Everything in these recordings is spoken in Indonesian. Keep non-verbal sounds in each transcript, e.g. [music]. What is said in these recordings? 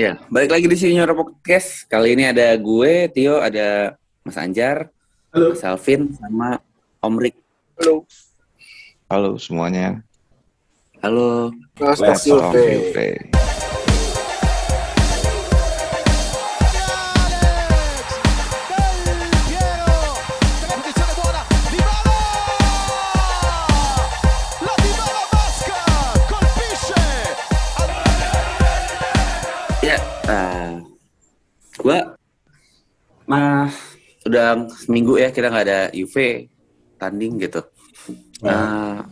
Ya, balik lagi di Senior Podcast. Kali ini ada gue, Tio, ada Mas Anjar, Halo. Mas Alvin, sama Om Rik. Halo. Halo semuanya. Halo. Let's Let's gue mah udah seminggu ya kita nggak ada UV tanding gitu. Nah,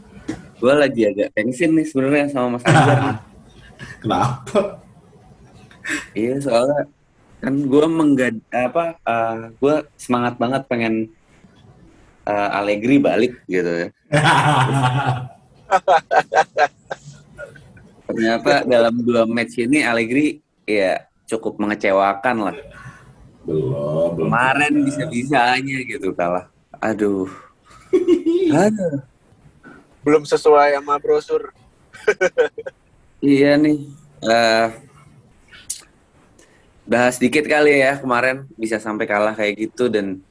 gue lagi agak tensin nih sebenarnya sama Mas Anjar. [laughs] Kenapa? iya, soalnya kan gue menggad apa? gue semangat banget pengen uh, Allegri balik gitu ya. [laughs] Ternyata dalam dua match ini Allegri ya cukup mengecewakan lah. belum, belum. Kemarin bisa-bisanya gitu kalah. Aduh. [laughs] Aduh. Belum sesuai sama brosur. [laughs] Iya nih. Eh bahas dikit kali ya kemarin bisa sampai kalah kayak gitu dan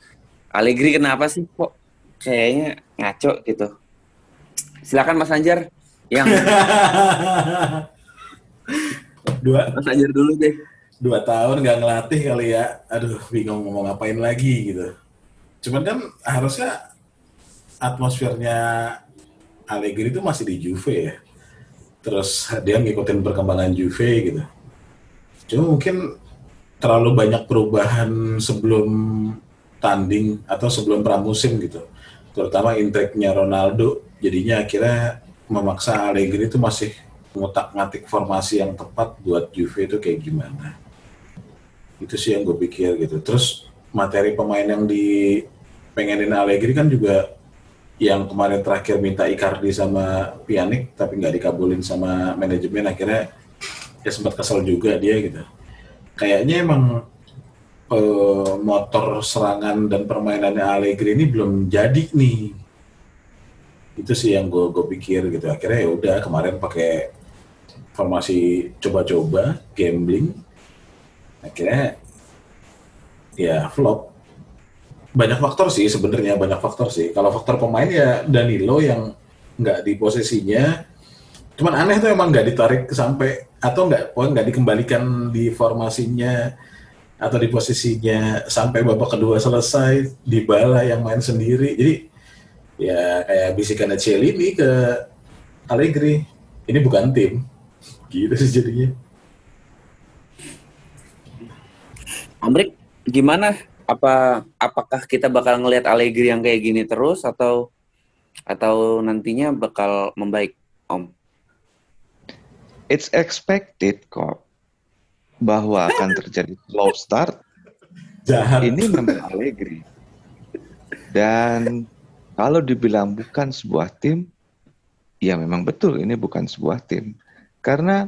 Allegri kenapa sih kok kayaknya ngaco gitu. Silakan Mas Anjar yang dua [laughs] Mas Anjar dulu deh. Dua tahun nggak ngelatih kali ya. Aduh, bingung mau ngapain lagi gitu. Cuman kan harusnya atmosfernya Allegri itu masih di Juve ya. Terus dia ngikutin perkembangan Juve gitu. Cuma mungkin terlalu banyak perubahan sebelum tanding atau sebelum pramusim gitu. Terutama intriknya Ronaldo. Jadinya akhirnya memaksa Allegri itu masih ngutak-ngatik formasi yang tepat buat Juve itu kayak gimana. Itu sih yang gue pikir gitu. Terus materi pemain yang dipengenin Allegri kan juga yang kemarin terakhir minta Icardi sama Pjanic tapi nggak dikabulin sama manajemen akhirnya ya sempat kesel juga dia gitu. Kayaknya emang eh, motor serangan dan permainannya Allegri ini belum jadi nih. Itu sih yang gue gue pikir gitu. Akhirnya ya udah kemarin pakai formasi coba-coba gambling. Akhirnya ya flop. Banyak faktor sih sebenarnya banyak faktor sih. Kalau faktor pemain ya Danilo yang nggak di posisinya. Cuman aneh tuh emang nggak ditarik sampai atau nggak oh, nggak dikembalikan di formasinya atau di posisinya sampai babak kedua selesai di bala yang main sendiri. Jadi ya kayak bisikan Celini ke Allegri. Ini bukan tim. Gitu sih jadinya Om Rik, gimana? Apa apakah kita bakal ngelihat Allegri yang kayak gini terus atau atau nantinya bakal membaik, Om? It's expected kok bahwa akan terjadi slow start. jahat Ini memang Allegri. Dan kalau dibilang bukan sebuah tim, ya memang betul ini bukan sebuah tim. Karena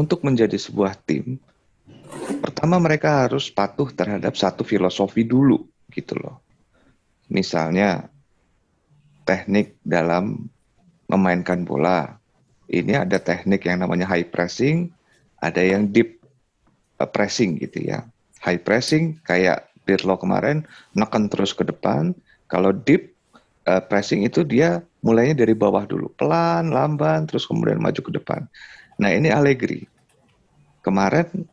untuk menjadi sebuah tim, pertama mereka harus patuh terhadap satu filosofi dulu gitu loh. Misalnya teknik dalam memainkan bola. Ini ada teknik yang namanya high pressing, ada yang deep uh, pressing gitu ya. High pressing kayak Pirlo kemarin neken terus ke depan. Kalau deep uh, pressing itu dia mulainya dari bawah dulu, pelan, lamban, terus kemudian maju ke depan. Nah ini Allegri. Kemarin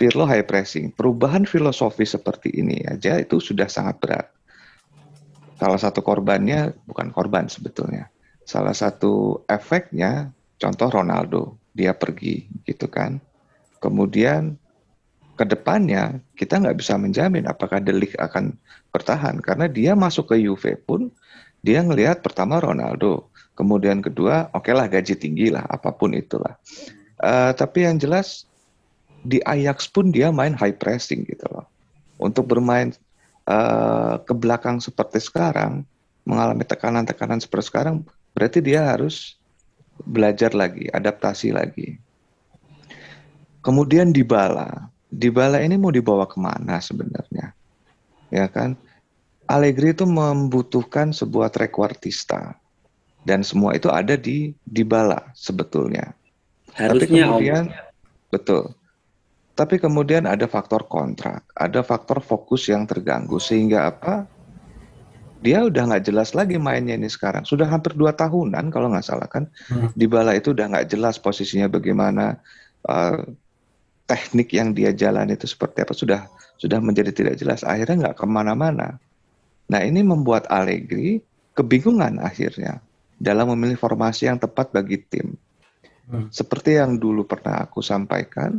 Pirlo high pressing. Perubahan filosofi seperti ini aja itu sudah sangat berat. Salah satu korbannya bukan korban sebetulnya. Salah satu efeknya contoh Ronaldo, dia pergi gitu kan. Kemudian ke depannya kita nggak bisa menjamin apakah Delik akan bertahan karena dia masuk ke Juve pun dia ngelihat pertama Ronaldo, kemudian kedua oke lah gaji tinggi lah apa pun itulah. Eh, tapi yang jelas di Ajax pun dia main high pressing gitu loh. Untuk bermain eh, ke belakang seperti sekarang, mengalami tekanan-tekanan seperti sekarang, berarti dia harus belajar lagi, adaptasi lagi. Kemudian Dybala, Dybala ini mau dibawa ke mana sebenarnya? Ya kan? Allegri itu membutuhkan sebuah trequartista dan semua itu ada di Dybala sebetulnya. Tapi Harusnya Om. kemudian betul. Tapi kemudian ada faktor kontrak, ada faktor fokus yang terganggu sehingga apa? Dia udah nggak jelas lagi mainnya ini sekarang. Sudah hampir dua tahunan kalau nggak salah kan. Hmm. Di bala itu udah nggak jelas posisinya bagaimana, eh, teknik yang dia jalan itu seperti apa sudah sudah menjadi tidak jelas. Akhirnya nggak ke mana-mana. Nah ini membuat Allegri kebingungan akhirnya dalam memilih formasi yang tepat bagi tim. Hmm. Seperti yang dulu pernah aku sampaikan,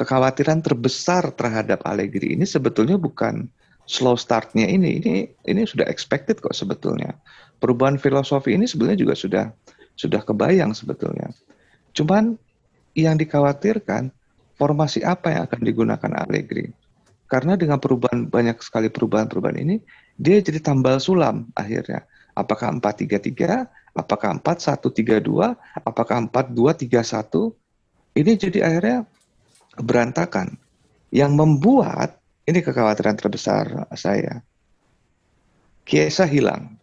kekhawatiran terbesar terhadap Allegri ini sebetulnya bukan slow startnya ini, ini ini sudah expected kok sebetulnya. Perubahan filosofi ini sebenarnya juga sudah sudah kebayang sebetulnya. Cuman yang dikhawatirkan formasi apa yang akan digunakan Allegri. Karena dengan perubahan banyak sekali perubahan-perubahan ini, dia jadi tambal sulam akhirnya. Apakah 4-3-3, apakah 4-1-3-2, apakah 4-2-3-1. Ini jadi akhirnya berantakan. Yang membuat, ini kekhawatiran terbesar saya, Kiesa hilang.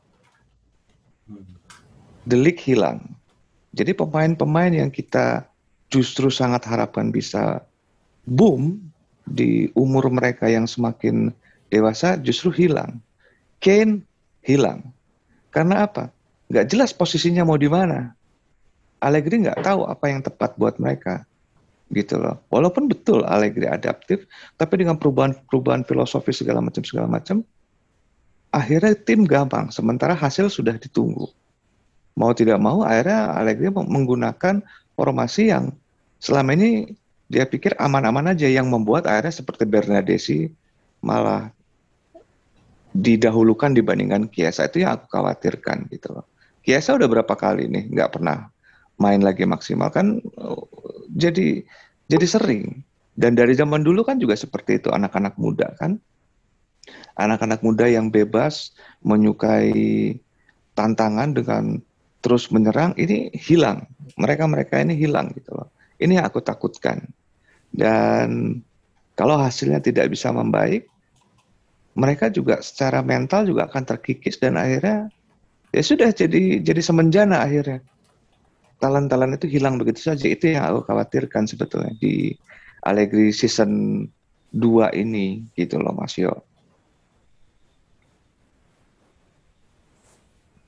Delik hilang. Jadi pemain-pemain yang kita justru sangat harapkan bisa boom di umur mereka yang semakin dewasa justru hilang. Kane hilang. Karena apa? Nggak jelas posisinya mau di mana. Allegri nggak tahu apa yang tepat buat mereka. Gitu loh. Walaupun betul Allegri adaptif, tapi dengan perubahan-perubahan filosofi segala macam segala macam, akhirnya tim gampang. Sementara hasil sudah ditunggu. Mau tidak mau, akhirnya Allegri menggunakan formasi yang selama ini dia pikir aman-aman aja yang membuat akhirnya seperti Bernadesi malah didahulukan dibandingkan Kiesa itu yang aku khawatirkan gitu loh. Kiesa udah berapa kali nih nggak pernah main lagi maksimal kan uh, jadi jadi sering. Dan dari zaman dulu kan juga seperti itu anak-anak muda kan. Anak-anak muda yang bebas menyukai tantangan dengan terus menyerang ini hilang. Mereka mereka ini hilang gitu loh. Ini yang aku takutkan. Dan kalau hasilnya tidak bisa membaik mereka juga secara mental juga akan terkikis dan akhirnya ya sudah jadi jadi semenjana akhirnya talent-talent itu hilang begitu saja itu yang aku khawatirkan sebetulnya di Allegri season 2 ini gitu loh Mas Yo.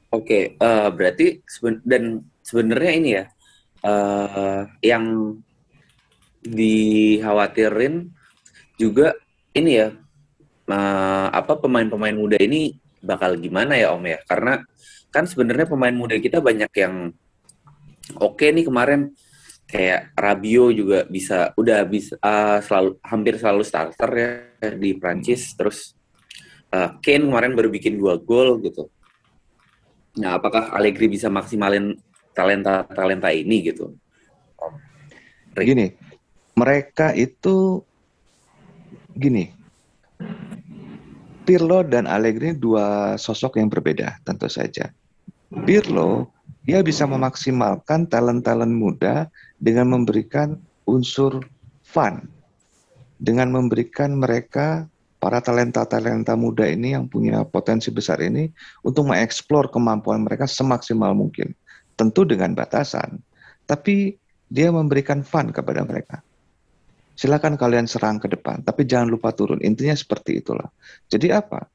Oke, eh, berarti seben- dan sebenarnya ini ya eh, yang dikhawatirin juga ini ya eh, apa pemain-pemain muda ini bakal gimana ya Om ya? Karena kan sebenarnya pemain muda kita banyak yang oke nih kemarin kayak Rabio juga bisa udah bisa eh, selalu hampir selalu starter ya di Prancis terus eh, Kane kemarin baru bikin dua gol gitu. Nah, apakah Allegri bisa maksimalin talenta-talenta ini gitu? Om? Gini, mereka itu gini. Pirlo dan Allegri dua sosok yang berbeda tentu saja. Pirlo dia bisa memaksimalkan talent-talent muda dengan memberikan unsur fun. Dengan memberikan mereka para talenta-talenta muda ini yang punya potensi besar ini untuk mengeksplor kemampuan mereka semaksimal mungkin. Tentu dengan batasan. Tapi dia memberikan fun kepada mereka. Silakan kalian serang ke depan, tapi jangan lupa turun. Intinya seperti itulah. Jadi apa?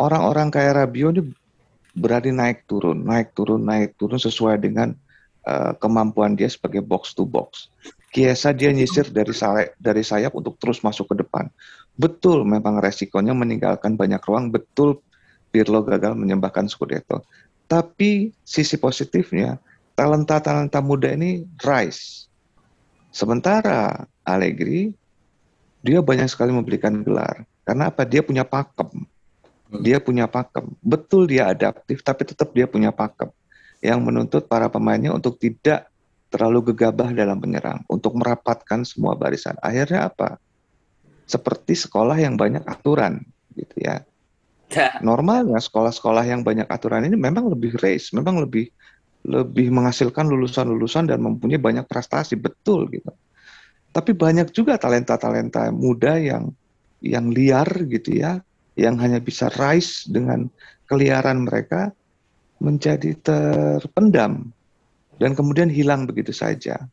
Orang-orang kayak Rabio ini berani naik turun, naik turun, naik turun sesuai dengan uh, kemampuan dia sebagai box to box. Kiesa dia nyisir dari sayap, dari sayap untuk terus masuk ke depan. Betul memang resikonya meninggalkan banyak ruang, betul Pirlo gagal menyembahkan Scudetto. Tapi sisi positifnya, talenta-talenta muda ini rise. Sementara Allegri, dia banyak sekali memberikan gelar. Karena apa? Dia punya pakem. Dia punya pakem. Betul dia adaptif, tapi tetap dia punya pakem. Yang menuntut para pemainnya untuk tidak terlalu gegabah dalam menyerang. Untuk merapatkan semua barisan. Akhirnya apa? Seperti sekolah yang banyak aturan. gitu ya. Normalnya sekolah-sekolah yang banyak aturan ini memang lebih race, memang lebih lebih menghasilkan lulusan-lulusan dan mempunyai banyak prestasi betul gitu. Tapi banyak juga talenta-talenta muda yang yang liar gitu ya, yang hanya bisa rise dengan keliaran mereka menjadi terpendam dan kemudian hilang begitu saja.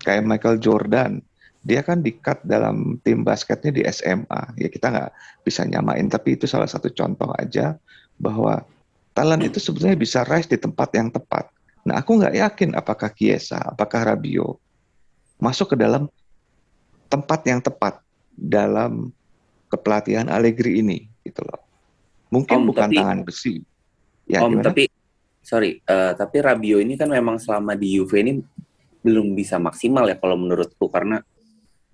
Kayak Michael Jordan, dia kan di-cut dalam tim basketnya di SMA. Ya kita nggak bisa nyamain, tapi itu salah satu contoh aja bahwa talent itu sebenarnya bisa rise di tempat yang tepat. Nah, aku nggak yakin apakah Kiesa, apakah Rabio masuk ke dalam tempat yang tepat dalam kepelatihan Allegri ini, gitu loh. Mungkin Om, bukan tapi- tangan besi. Ya, Om, gimana? tapi sorry, eh, tapi Rabio ini kan memang selama di Juve ini belum bisa maksimal ya kalau menurutku karena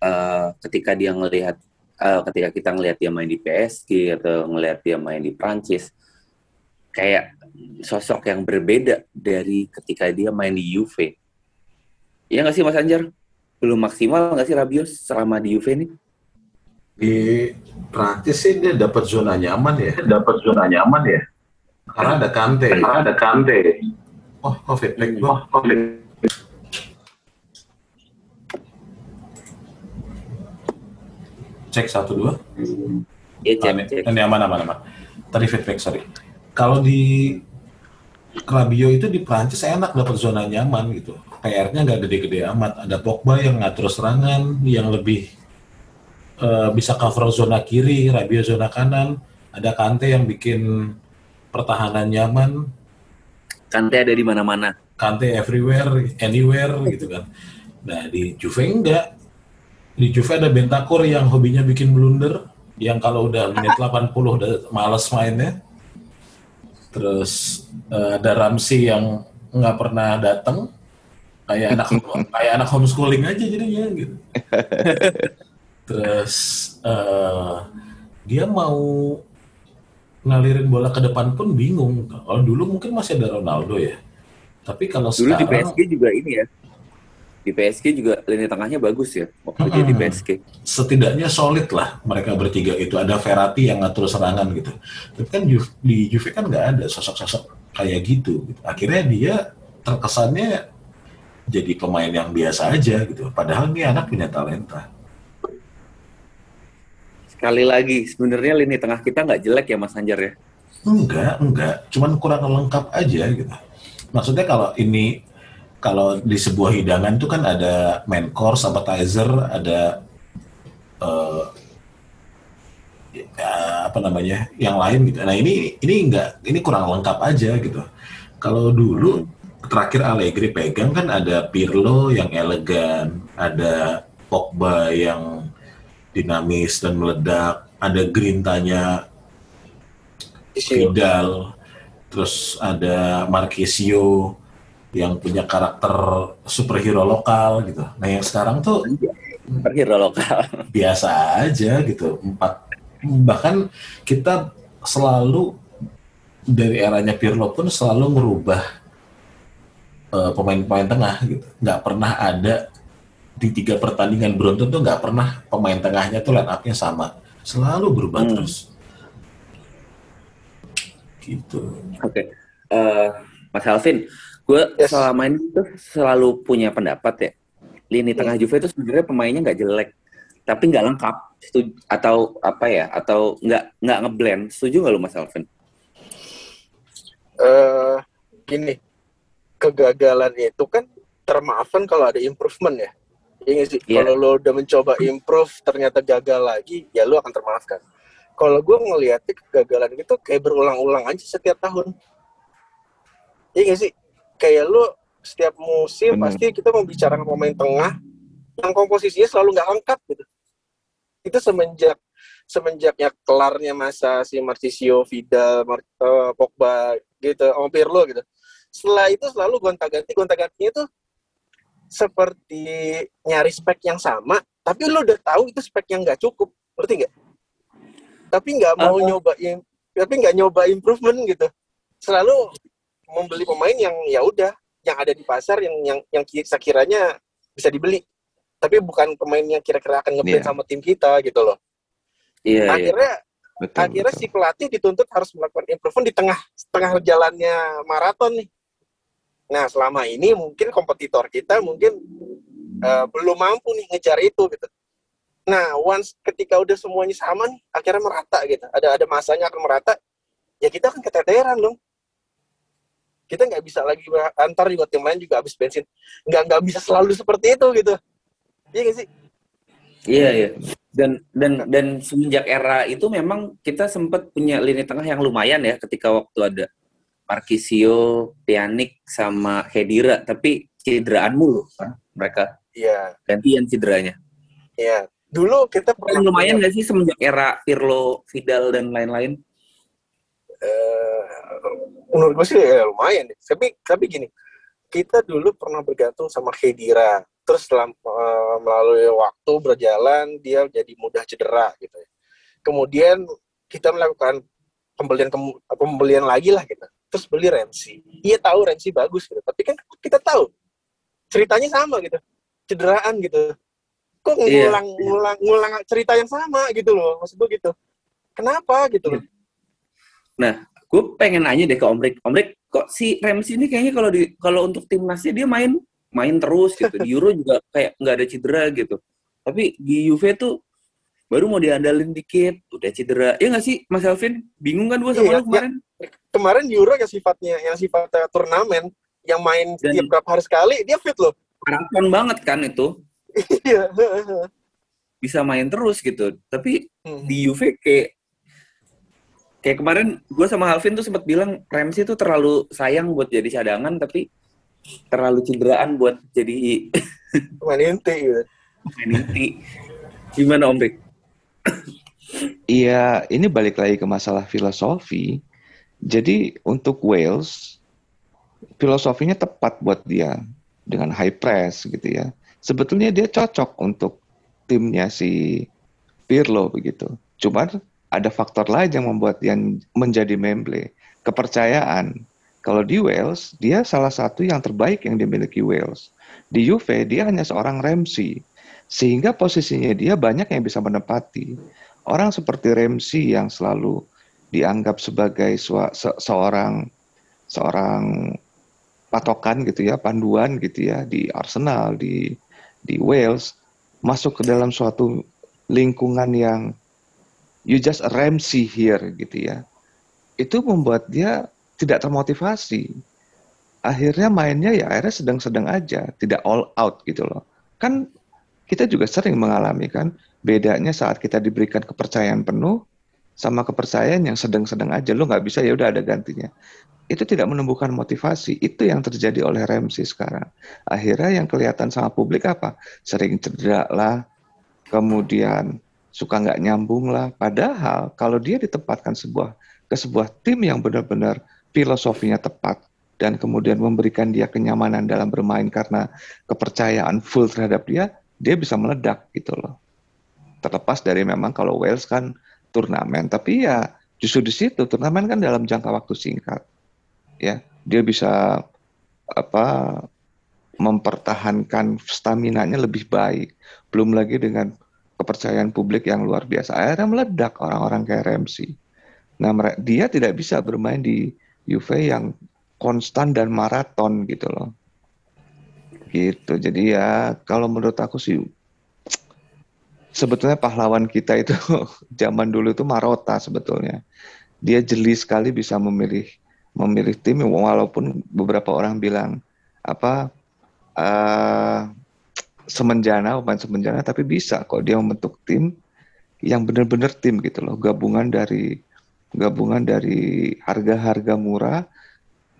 eh, ketika dia ngelihat eh, ketika kita ngelihat dia main di PSG atau ngelihat dia main di Prancis kayak sosok yang berbeda dari ketika dia main di Juve. Iya nggak sih Mas Anjar? Belum maksimal nggak sih Rabio selama di Juve ini? Di Prancis sih dia dapat zona nyaman ya. Dapat zona nyaman ya. Karena ada Kante. Karena ada Kante. Oh, kok feedback gua? Oh, Cek satu dua. Iya cek, Ah, cek. Ini aman aman aman. Tadi feedback sorry. Kalau di Rabio itu di Prancis enak dapat zona nyaman gitu. PR-nya nggak gede-gede amat. Ada Pogba yang ngatur serangan, yang lebih eh, bisa cover zona kiri, Rabio zona kanan. Ada Kante yang bikin pertahanan nyaman, Kante ada di mana-mana. Kante everywhere, anywhere gitu kan. Nah di Juve enggak. Di Juve ada Bentancur yang hobinya bikin blunder, yang kalau udah menit 80 udah males mainnya. Terus eh, ada Ramsey yang nggak pernah datang, kayak anak [laughs] kayak anak homeschooling aja jadinya gitu. [laughs] Terus eh, dia mau ngalirin bola ke depan pun bingung. Kalau dulu mungkin masih ada Ronaldo ya. Tapi kalau Dulu di sekarang PSG juga ini ya. Di PSG juga lini tengahnya bagus ya waktu dia di Mm-mm. PSG. setidaknya solid lah mereka bertiga itu. Ada Verratti yang ngatur serangan gitu. Tapi kan di Juve kan nggak ada sosok-sosok kayak gitu. gitu. Akhirnya dia terkesannya jadi pemain yang biasa aja gitu. Padahal dia anak punya talenta. Sekali lagi, sebenarnya lini tengah kita nggak jelek ya Mas Anjar ya. Enggak, enggak. Cuman kurang lengkap aja gitu. Maksudnya kalau ini kalau di sebuah hidangan itu kan ada main course, appetizer, ada eh, ya, apa namanya yang lain gitu. Nah ini ini enggak, ini kurang lengkap aja gitu. Kalau dulu terakhir Allegri pegang kan ada Pirlo yang elegan, ada Pogba yang dinamis dan meledak, ada Grintanya Isio. Vidal, terus ada Marquisio yang punya karakter superhero lokal gitu. Nah yang sekarang tuh Hero lokal. [laughs] biasa aja gitu. Empat bahkan kita selalu dari eranya Pirlo pun selalu merubah eh, pemain-pemain tengah gitu. Nggak pernah ada di tiga pertandingan beruntun tuh nggak pernah pemain tengahnya tuh line up-nya sama. Selalu berubah Hmm. terus. Gitu. Oke. Eh, Mas Alvin, gue Yes. selama ini tuh selalu punya pendapat ya. Lini tengah Juve itu sebenarnya pemainnya nggak jelek, tapi nggak lengkap. Setuju, atau apa ya? Atau nggak nggak ngeblend. Setuju nggak lu Mas Alvin? eh gini, kegagalan itu kan termaafkan kalau ada improvement ya. Iya nggak sih? Iya. Kalau lo udah mencoba improve ternyata gagal lagi, ya lo akan termaafkan. Kalau gue ngeliatnya kegagalan itu kayak berulang-ulang aja setiap tahun. Iya nggak sih? Kayak lo setiap musim Benar. pasti kita membicarakan pemain tengah yang komposisinya selalu nggak lengkap gitu. Itu semenjak semenjaknya kelarnya masa si Marcisio, Vidal, Mar- eh, Pogba gitu, sama Pirlo gitu. Setelah itu selalu gonta-ganti, gonta-gantinya tuh seperti nyari spek yang sama, tapi lu udah tahu itu spek yang nggak cukup, ngerti nggak? Tapi nggak mau Ah. nyobain, tapi nggak nyoba improvement gitu. Selalu membeli pemain yang ya udah, yang ada di pasar yang yang yang ki- sekiranya bisa dibeli, tapi bukan pemain yang kira-kira akan ngeblend Iya. sama tim kita gitu loh. Iya, iya. Akhirnya Betul, akhirnya betul. si pelatih dituntut harus melakukan improvement di tengah tengah jalannya maraton nih. Nah selama ini mungkin kompetitor kita mungkin eh, belum mampu nih ngejar itu gitu. Nah once ketika udah semuanya sama nih akhirnya merata gitu. Ada ada masanya akan merata. Ya kita akan keteteran dong. Kita nggak bisa lagi antar juga tim lain juga habis bensin. Nggak nggak bisa selalu seperti itu gitu. Iya nggak sih? Iya iya. Dan dan dan semenjak era itu memang kita sempat punya lini tengah yang lumayan ya ketika waktu ada Marquisio, Pjanic sama Hedira tapi cederaan mulu kan mereka Iya, gantian cederanya. iya. Dulu kita pernah lumayan nggak sih semenjak era Pirlo, Vidal dan lain-lain? eh, menurut gue sih ya lumayan deh. Tapi tapi gini, kita dulu pernah bergantung sama Khedira. Terus setelah eh, melalui waktu berjalan dia jadi mudah cedera gitu ya. Kemudian kita melakukan pembelian pembelian lagi lah gitu. Terus beli Ramsey. Iya tahu Ramsey bagus gitu. Tapi kan kita tahu ceritanya sama gitu. Cederaan gitu. Kok Iya. ngulang ngulang ngulang cerita yang sama gitu loh. Maksud gue gitu. Kenapa gitu loh. Gue pengen nanya deh ke Om Rick. Om Rick, kok si Ramsey ini kayaknya kalau di kalau untuk timnasnya dia main main terus gitu. Di Euro juga kayak nggak ada cedera gitu. Tapi di Juve tuh baru mau diandalin dikit, udah cedera. Ya nggak sih, Mas Alvin? Bingung kan gue sama Iya, lu kemarin? kemarin Euro yang sifatnya yang sifatnya turnamen yang main Dan- setiap berapa hari sekali dia fit loh. Maraton banget kan itu. Iya. Bisa main terus gitu. Tapi Hmm. di Juve kayak kayak kemarin gue sama Alvin tuh sempat bilang Ramsey tuh terlalu sayang buat jadi cadangan tapi terlalu cederaan buat jadi main inti gitu. [laughs] main inti. Gimana Om Rick? [coughs] Iya, ini balik lagi ke masalah filosofi. Jadi untuk Wales, filosofinya tepat buat dia dengan high press gitu ya. Sebetulnya dia cocok untuk timnya si Pirlo begitu. Cuman ada faktor lain yang membuat dia menjadi memble. Kepercayaan. Kalau di Wales, dia salah satu yang terbaik yang dimiliki Wales. Di Juve, dia hanya seorang Ramsey. Sehingga posisinya dia banyak yang bisa menempati. Orang seperti Ramsey yang selalu dianggap sebagai se- seorang seorang patokan gitu ya, panduan gitu ya di Arsenal, di di Wales masuk ke dalam suatu lingkungan yang you just a Ramsey here gitu ya. Itu membuat dia tidak termotivasi. Akhirnya mainnya ya akhirnya sedang-sedang aja, tidak all out gitu loh. Kan kita juga sering mengalami kan bedanya saat kita diberikan kepercayaan penuh sama kepercayaan yang sedang-sedang aja. Lo nggak bisa ya udah ada gantinya. Itu tidak menumbuhkan motivasi. Itu yang terjadi oleh Ramsey sekarang. Akhirnya yang kelihatan sama publik apa? Sering cedera lah kemudian suka nggak nyambung lah. Padahal kalau dia ditempatkan sebuah ke sebuah tim yang benar-benar filosofinya tepat dan kemudian memberikan dia kenyamanan dalam bermain karena kepercayaan full terhadap dia dia bisa meledak gitu loh. Terlepas dari memang kalau Wales kan turnamen tapi ya justru di situ turnamen kan dalam jangka waktu singkat ya. Dia bisa apa mempertahankan stamina-nya lebih baik. Belum lagi dengan kepercayaan publik yang luar biasa. Akhirnya meledak orang-orang kayak Ramsey. Nah dia tidak bisa bermain di Juve yang konstan dan maraton gitu loh gitu. Jadi ya kalau menurut aku sih sebetulnya pahlawan kita itu [laughs] zaman dulu itu Marota sebetulnya. Dia jeli sekali bisa memilih memilih tim walaupun beberapa orang bilang apa eh semenjana pemain semenjana tapi bisa kok dia membentuk tim yang benar-benar tim gitu loh. Gabungan dari gabungan dari harga-harga murah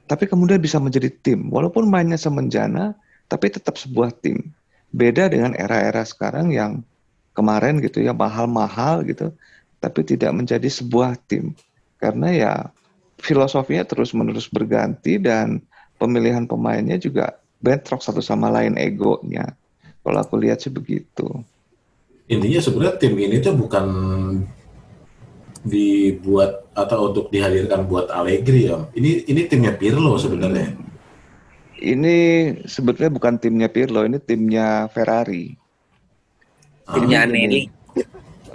tapi kemudian bisa menjadi tim. Walaupun mainnya semenjana tapi tetap sebuah tim beda dengan era-era sekarang yang kemarin gitu ya mahal-mahal gitu tapi tidak menjadi sebuah tim karena ya filosofinya terus-menerus berganti dan pemilihan pemainnya juga bentrok satu sama lain egonya kalau aku lihat sih begitu Intinya sebenarnya tim ini tuh bukan dibuat atau untuk dihadirkan buat Allegri ya. Ini ini timnya Pirlo sebenarnya. Ini sebetulnya bukan timnya Pirlo ini timnya Ferrari. Timnya Ini. Anelli.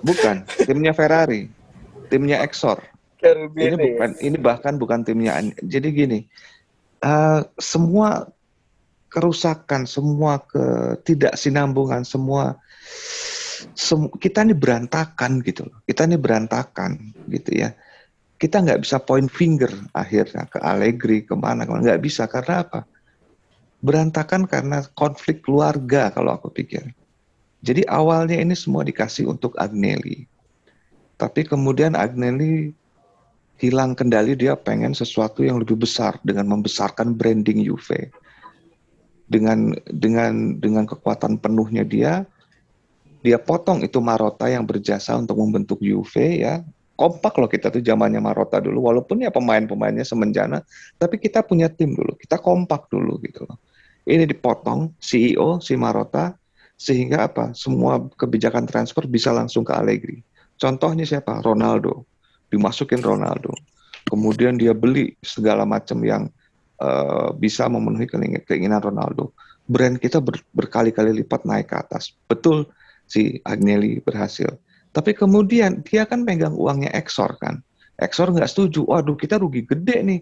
bukan timnya Ferrari. Timnya Exor. Ini bukan ini bahkan bukan timnya jadi gini eh, semua kerusakan semua ketidaksinambungan semua sem- kita ini berantakan gitu loh. Kita ini berantakan gitu ya. Kita nggak bisa point finger akhirnya ke Allegri ke mana ke mana. Nggak bisa karena apa berantakan karena konflik keluarga kalau aku pikir Jadi awalnya ini semua dikasih untuk Agnelli. Tapi kemudian Agnelli hilang kendali dia pengen sesuatu yang lebih besar dengan membesarkan branding Juve. Dengan dengan dengan kekuatan penuhnya dia dia potong itu Marotta yang berjasa untuk membentuk Juve ya. Kompak loh kita tuh zamannya Marotta dulu walaupun ya pemain-pemainnya semenjana tapi kita punya tim dulu. Kita kompak dulu gitu loh. Ini dipotong CEO si Marotta sehingga apa? Semua kebijakan transfer bisa langsung ke Allegri. Contohnya siapa? Ronaldo. Dimasukin Ronaldo. Kemudian dia beli segala macam yang uh, bisa memenuhi keinginan Ronaldo. Brand kita ber, berkali-kali lipat naik ke atas. Betul si Agnelli berhasil. Tapi kemudian dia kan pegang uangnya Exor kan. Exor nggak setuju. Waduh kita rugi gede nih.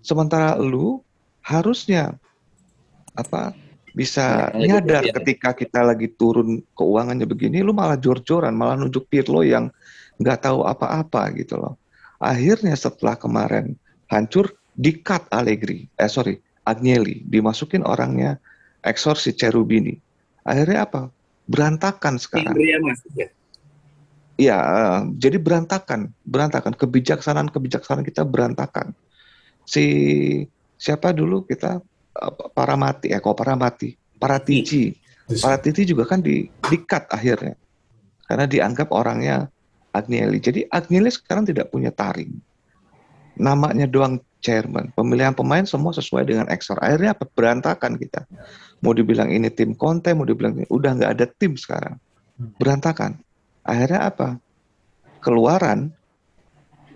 Sementara lu harusnya apa bisa Ya, nyadar ya. ketika kita lagi turun keuangannya begini, lu malah jor-joran, malah nunjuk Pirlo yang nggak tahu apa-apa gitu loh. Akhirnya setelah kemarin hancur, di-cut Allegri, eh sorry, Agnelli, dimasukin orangnya Exor si Cherubini. Akhirnya apa? Berantakan sekarang. Ya. Iya, eh, jadi berantakan, berantakan. Kebijaksanaan-kebijaksanaan kita berantakan. Si siapa dulu kita eh, Paramati, eh kok Paramati, Paratici. Paratici juga kan di di-cut akhirnya. Karena dianggap orangnya Agnelli. Jadi Agnelli sekarang tidak punya taring. Namanya doang chairman. Pemilihan pemain semua sesuai dengan Exor. Akhirnya apa? Berantakan kita. Mau dibilang ini tim Conte, mau dibilang ini, udah nggak ada tim sekarang. Berantakan. Akhirnya apa? Keluaran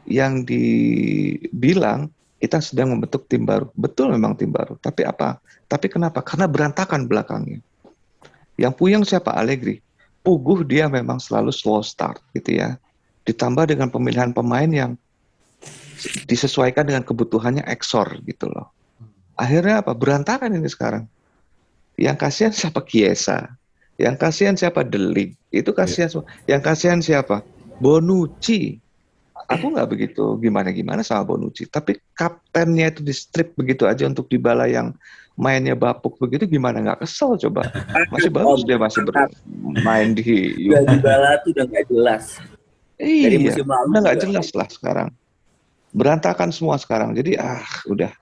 yang dibilang kita sedang membentuk tim baru. Betul memang tim baru. Tapi apa? Tapi kenapa? Karena berantakan belakangnya. Yang puyeng siapa? Allegri. Puguh dia memang selalu slow start gitu ya. Ditambah dengan pemilihan pemain yang disesuaikan dengan kebutuhannya Exor gitu loh. Akhirnya apa? Berantakan ini sekarang. Yang kasihan siapa Kiesa. Yang kasihan siapa Delik. Itu kasihan semua. Yang kasihan siapa? Bonucci. Aku nggak begitu gimana-gimana sama Bonucci. Tapi kaptennya itu di strip begitu aja untuk Dybala yang mainnya bapuk begitu gimana nggak kesel coba. Masih bagus dia masih bermain di bala tuh udah nggak jelas. Dari Iya, musim lalu udah nggak jelas lah sekarang. Berantakan semua sekarang. Jadi ah udah.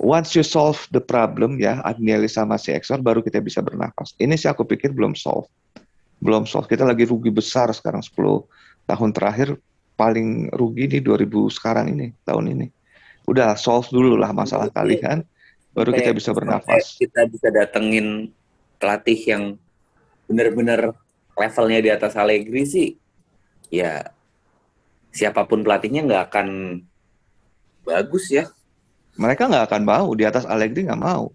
Once you solve the problem ya, Agnelli sama si Exor baru kita bisa bernafas. Ini sih aku pikir belum solve. Belum solve. Kita lagi rugi besar sekarang 10 tahun terakhir paling rugi di 2000 sekarang ini, tahun ini. Udah solve dulu lah masalah kalian, baru kita bisa bernafas. Kita bisa datengin pelatih yang benar-benar levelnya di atas Allegri sih. Ya siapa pun pelatihnya nggak akan bagus ya. mereka nggak akan mau di atas Allegri nggak mau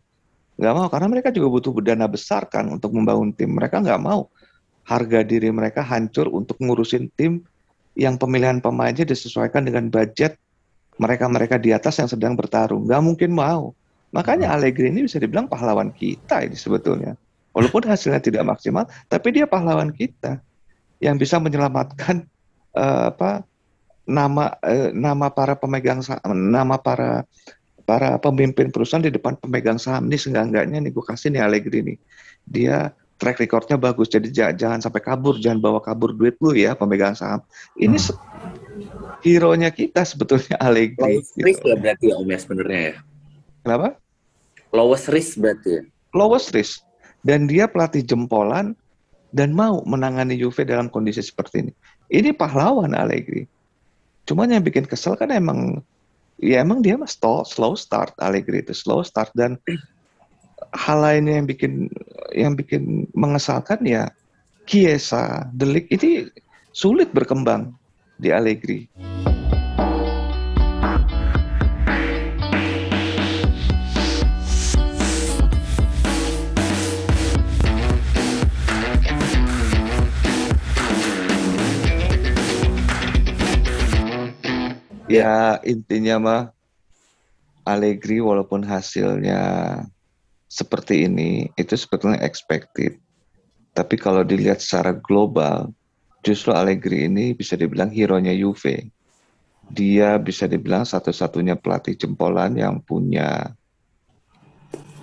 nggak mau karena mereka juga butuh dana besar kan untuk membangun tim mereka nggak mau harga diri mereka hancur untuk ngurusin tim yang pemilihan pemainnya disesuaikan dengan budget mereka-mereka di atas yang sedang bertarung. Nggak mungkin mau. Makanya Allegri ini bisa dibilang pahlawan kita ini sebetulnya. Walaupun hasilnya tidak maksimal tapi dia pahlawan kita yang bisa menyelamatkan eh, apa nama eh, nama para pemegang saham nama para para pemimpin perusahaan di depan pemegang saham ini. Seenggak-enggaknya nih gue kasih nih Allegri nih. Dia track recordnya bagus. Jadi ja- jangan sampai kabur jangan bawa kabur duit lu ya pemegang saham. Ini se- hero nya kita sebetulnya [laughs] Allegri. Lowest risk gitu. ya berarti ya Om ya sebenarnya ya. kenapa? Lowest risk berarti ya. lowest risk. Dan dia pelatih jempolan dan mau menangani Juve dalam kondisi seperti ini. Ini pahlawan Allegri. Cuman yang bikin kesel kan emang ya emang dia mah slow, slow start Allegri itu. Slow start dan [clears throat] hal lainnya yang bikin yang bikin mengesalkan ya Kiesa, Delik ini sulit berkembang di Allegri. Ya intinya mah Allegri walaupun hasilnya seperti ini itu sebetulnya expected. Tapi kalau dilihat secara global, justru Allegri ini bisa dibilang hero-nya Juve. Dia bisa dibilang satu-satunya pelatih jempolan yang punya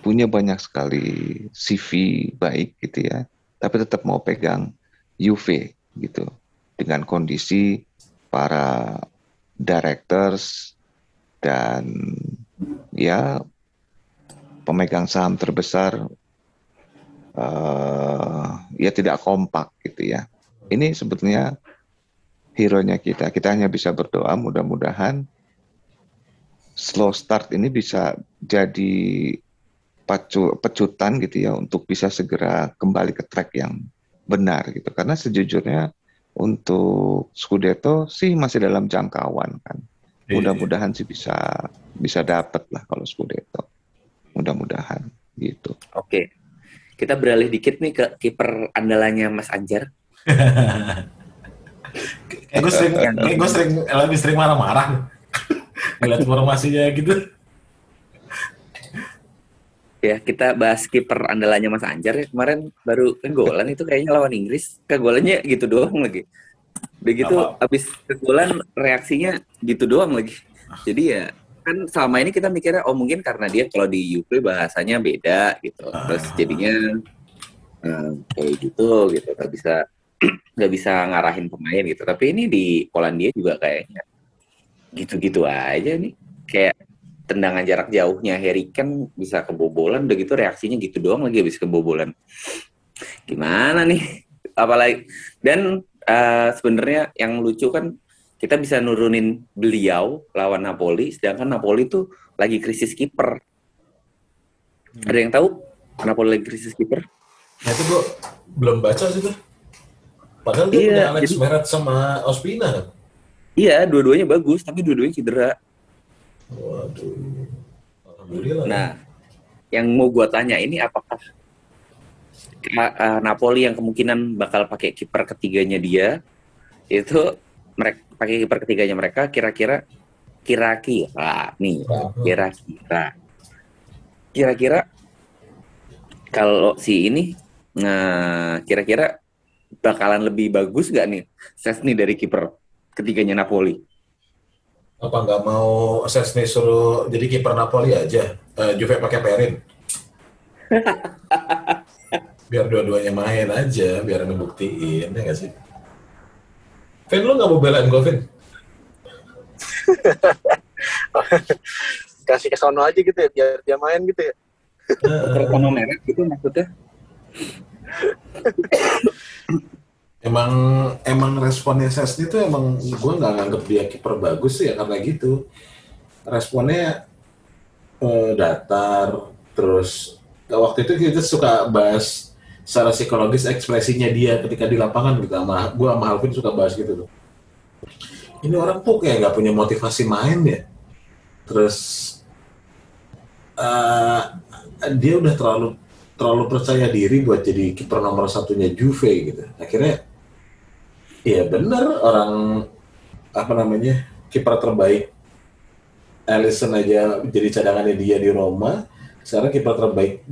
punya banyak sekali CV baik gitu ya. tapi tetap mau pegang UV gitu dengan kondisi para directors dan ya pemegang saham terbesar eh, ya tidak kompak gitu ya. Ini sebetulnya hero-nya kita. Kita hanya bisa berdoa mudah-mudahan slow start ini bisa jadi pacu pecutan gitu ya untuk bisa segera kembali ke track yang benar gitu. Karena sejujurnya untuk Scudetto sih masih dalam jangkauan kan. Iya. Mudah-mudahan sih bisa bisa dapat lah kalau Scudetto. Mudah-mudahan gitu. Oke. Kita beralih dikit nih ke kiper andalannya Mas Anjar. [laughs] Kayak gue sering, kayak gue sering lebih sering marah-marah. [laughs] Ngeliat informasinya gitu. Ya, kita bahas kiper andalannya Mas Anjar ya. Kemarin baru kegolan itu kayaknya lawan Inggris. Kegolannya gitu doang lagi. Begitu Apa? habis kegolan reaksinya gitu doang lagi. Jadi ya kan selama ini kita mikirnya oh mungkin karena dia kalau di UP bahasanya beda gitu. Terus Ah. jadinya eh, kayak gitu gitu nggak bisa [clears throat] nggak bisa ngarahin pemain gitu. Tapi ini di Polandia juga kayaknya gitu-gitu aja nih. Kayak tendangan jarak jauhnya Harry Kane bisa kebobolan udah gitu reaksinya gitu doang lagi habis kebobolan gimana nih [laughs] apalagi dan eh, sebenarnya yang lucu kan kita bisa nurunin beliau lawan Napoli sedangkan Napoli tuh lagi krisis kiper ada yang tahu Napoli lagi krisis kiper Nah itu gue belum baca sih tuh. Padahal dia Iya, punya Alex jadi- Meret sama Ospina kan. iya dua-duanya bagus tapi dua-duanya cedera Waduh. Alhamdulillah. Nah, yang mau gua tanya ini apakah Ka- eh, Napoli yang kemungkinan bakal pakai kiper ketiganya dia itu mereka pakai kiper ketiganya mereka kira-kira kira-kira nih kira-kira kira-kira kalau si ini nah kira-kira bakalan lebih bagus gak nih Sesni dari kiper ketiganya Napoli Apa nggak mau Sesni suruh jadi kiper Napoli aja? Eh, Juve pakai Perin. [laughs] biar dua-duanya main aja, biar ngebuktiin, ya nggak sih? Vin, lu nggak mau belain gue, Vin? [laughs] Kasih ke sono aja gitu ya, biar dia main gitu ya. Terutama merek gitu maksudnya Emang emang responnya Sesni tuh emang gue nggak nganggep dia kiper bagus sih ya karena gitu. Responnya eh, datar, terus waktu itu kita suka bahas secara psikologis ekspresinya dia ketika di lapangan gitu sama gue sama Alvin suka bahas gitu tuh. Ini orang tuh kayak nggak punya motivasi main ya. Terus eh, dia udah terlalu terlalu percaya diri buat jadi kiper nomor satunya Juve gitu. Akhirnya, iya bener orang apa namanya kiper terbaik Alisson aja jadi cadangannya dia di Roma. Sekarang kiper terbaik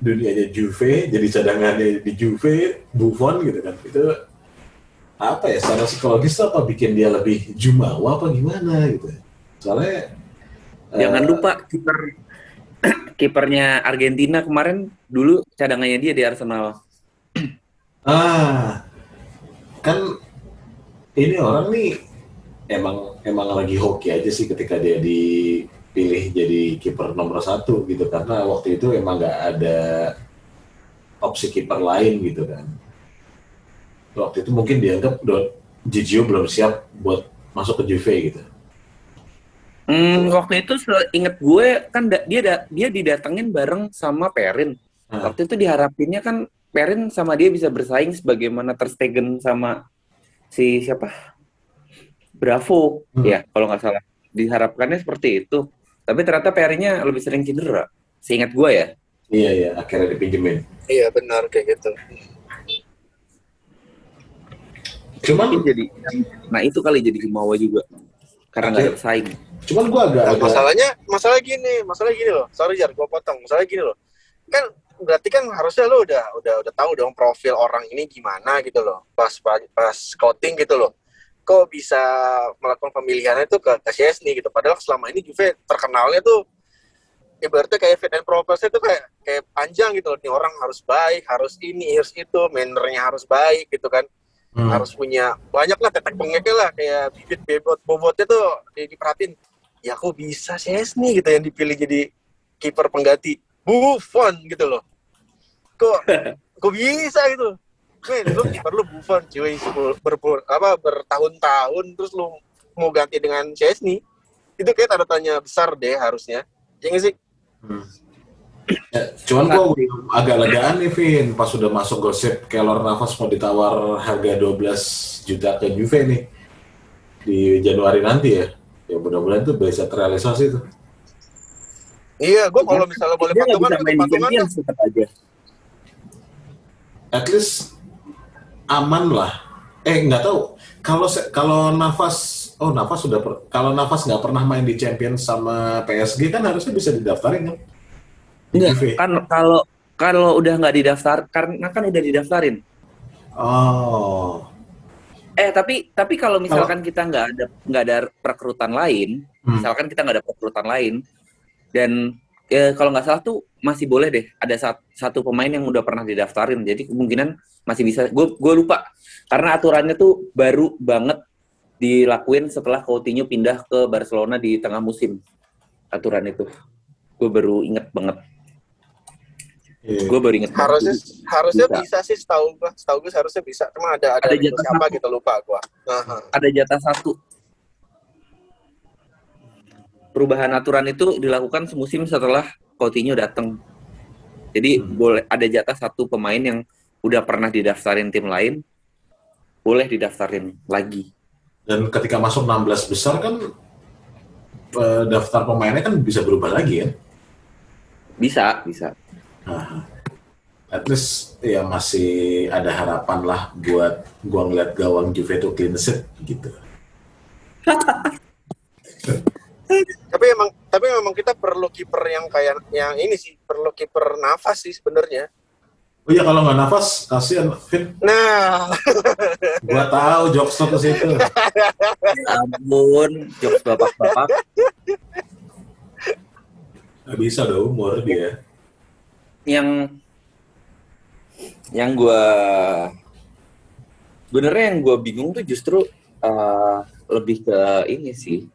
dunianya Juve jadi cadangannya di Juve Buffon gitu kan. Itu apa ya secara psikologis apa bikin dia lebih jumawa apa gimana gitu. Soalnya Jangan eh, lupa kiper [clears throat] kipernya Argentina kemarin dulu cadangannya dia di Arsenal. Ah, kan ini orang nih emang emang lagi hoki aja sih ketika dia dipilih jadi kiper nomor satu gitu karena waktu itu emang nggak ada opsi kiper lain gitu kan. Waktu itu mungkin dianggap Gigio belum siap buat masuk ke Juve gitu. Hmm, waktu itu inget gue kan da- dia da- dia didatengin bareng sama Perin. Ah. Waktu itu diharapinnya kan Perin sama dia bisa bersaing sebagaimana Ter Stegen sama si siapa? Bravo Hmm. ya kalau nggak salah. Diharapkannya seperti itu. Tapi ternyata Perinnya lebih sering cedera. Seingat gue ya. Iya iya akhirnya dipinjemin. Iya benar kayak gitu. Cuman Mungkin jadi nah itu kali jadi Jumawa juga. Karena nggak ada pesaing. cuman gua agak Nah, agak masalahnya, masalah gini, masalah gini loh. Sorry Jar, gue potong. Masalah gini loh. Kan berarti kan harusnya lo udah udah udah tahu dong profil orang ini gimana gitu loh. Pas pas, pas scouting gitu loh. Kok bisa melakukan pemilihannya itu ke, Chesney gitu. Padahal selama ini Juve terkenalnya tuh ibaratnya kayak fit and proper itu kayak kayak panjang gitu loh. Nih orang harus baik, harus ini, harus itu, mannernya harus baik gitu kan. Hmm. Harus punya banyak lah tetek bengeknya lah kayak bibit bebot bobotnya tuh di, diperhatiin. Ya kok bisa Chesney gitu yang dipilih jadi kiper pengganti Buffon gitu loh. Kok [laughs] kok bisa gitu? Men, lu kiper lu Buffon cuy berpul- apa bertahun-tahun terus lu mau ganti dengan Chesney. Itu kayak tanda tanya besar deh harusnya. Ya nggak sih? Hmm. Ya, cuman gua agak legaan nih Vin pas sudah masuk gosip Keylor Navas mau ditawar harga 12 juta ke Juve nih di Januari nanti ya. Ya mudah-mudahan tuh bisa terrealisasi tuh. Iya, gua kalau misalnya boleh patungan, patungan aja. At least aman lah. Eh nggak tahu kalau kalau Navas oh Navas sudah per- kalau Navas nggak pernah main di Champions sama PSG kan harusnya bisa didaftarin kan? Enggak, kan kalau kalau udah nggak didaftar karena kan udah didaftarin. Oh. Eh tapi tapi kalau misalkan kita nggak ada nggak ada perekrutan lain, Hmm. misalkan kita nggak ada perekrutan lain dan ya, kalau nggak salah tuh masih boleh deh ada sat- satu pemain yang udah pernah didaftarin. Jadi kemungkinan masih bisa. Gue gue lupa karena aturannya tuh baru banget dilakuin setelah Coutinho pindah ke Barcelona di tengah musim aturan itu. Gue baru inget banget. Iya. Gue baru inget. banget. harusnya harusnya Bisa. bisa, sih setahu gua setahu gua harusnya bisa cuma ada ada, Ada jatah siapa satu. gitu lupa gua Aha. ada jatah satu. Perubahan aturan itu dilakukan semusim setelah Coutinho datang. Jadi Hmm. boleh ada jatah satu pemain yang udah pernah didaftarin tim lain, boleh didaftarin lagi. Dan ketika masuk 16 besar kan eh, daftar pemainnya kan bisa berubah lagi kan? Bisa, bisa. Nah, at least ya masih ada harapan lah buat gua ngeliat gawang Juve itu clean sheet gitu. tapi emang tapi memang kita perlu kiper yang kayak yang ini sih perlu kiper nafas sih sebenarnya Oh iya kalau nggak nafas kasihan Fit. nah Gua tahu jokes tuh ke situ. Ampun, jokes bapak-bapak. Gak bisa udah umur dia. Yang yang gua sebenarnya yang gua bingung tuh justru eh, lebih ke ini sih.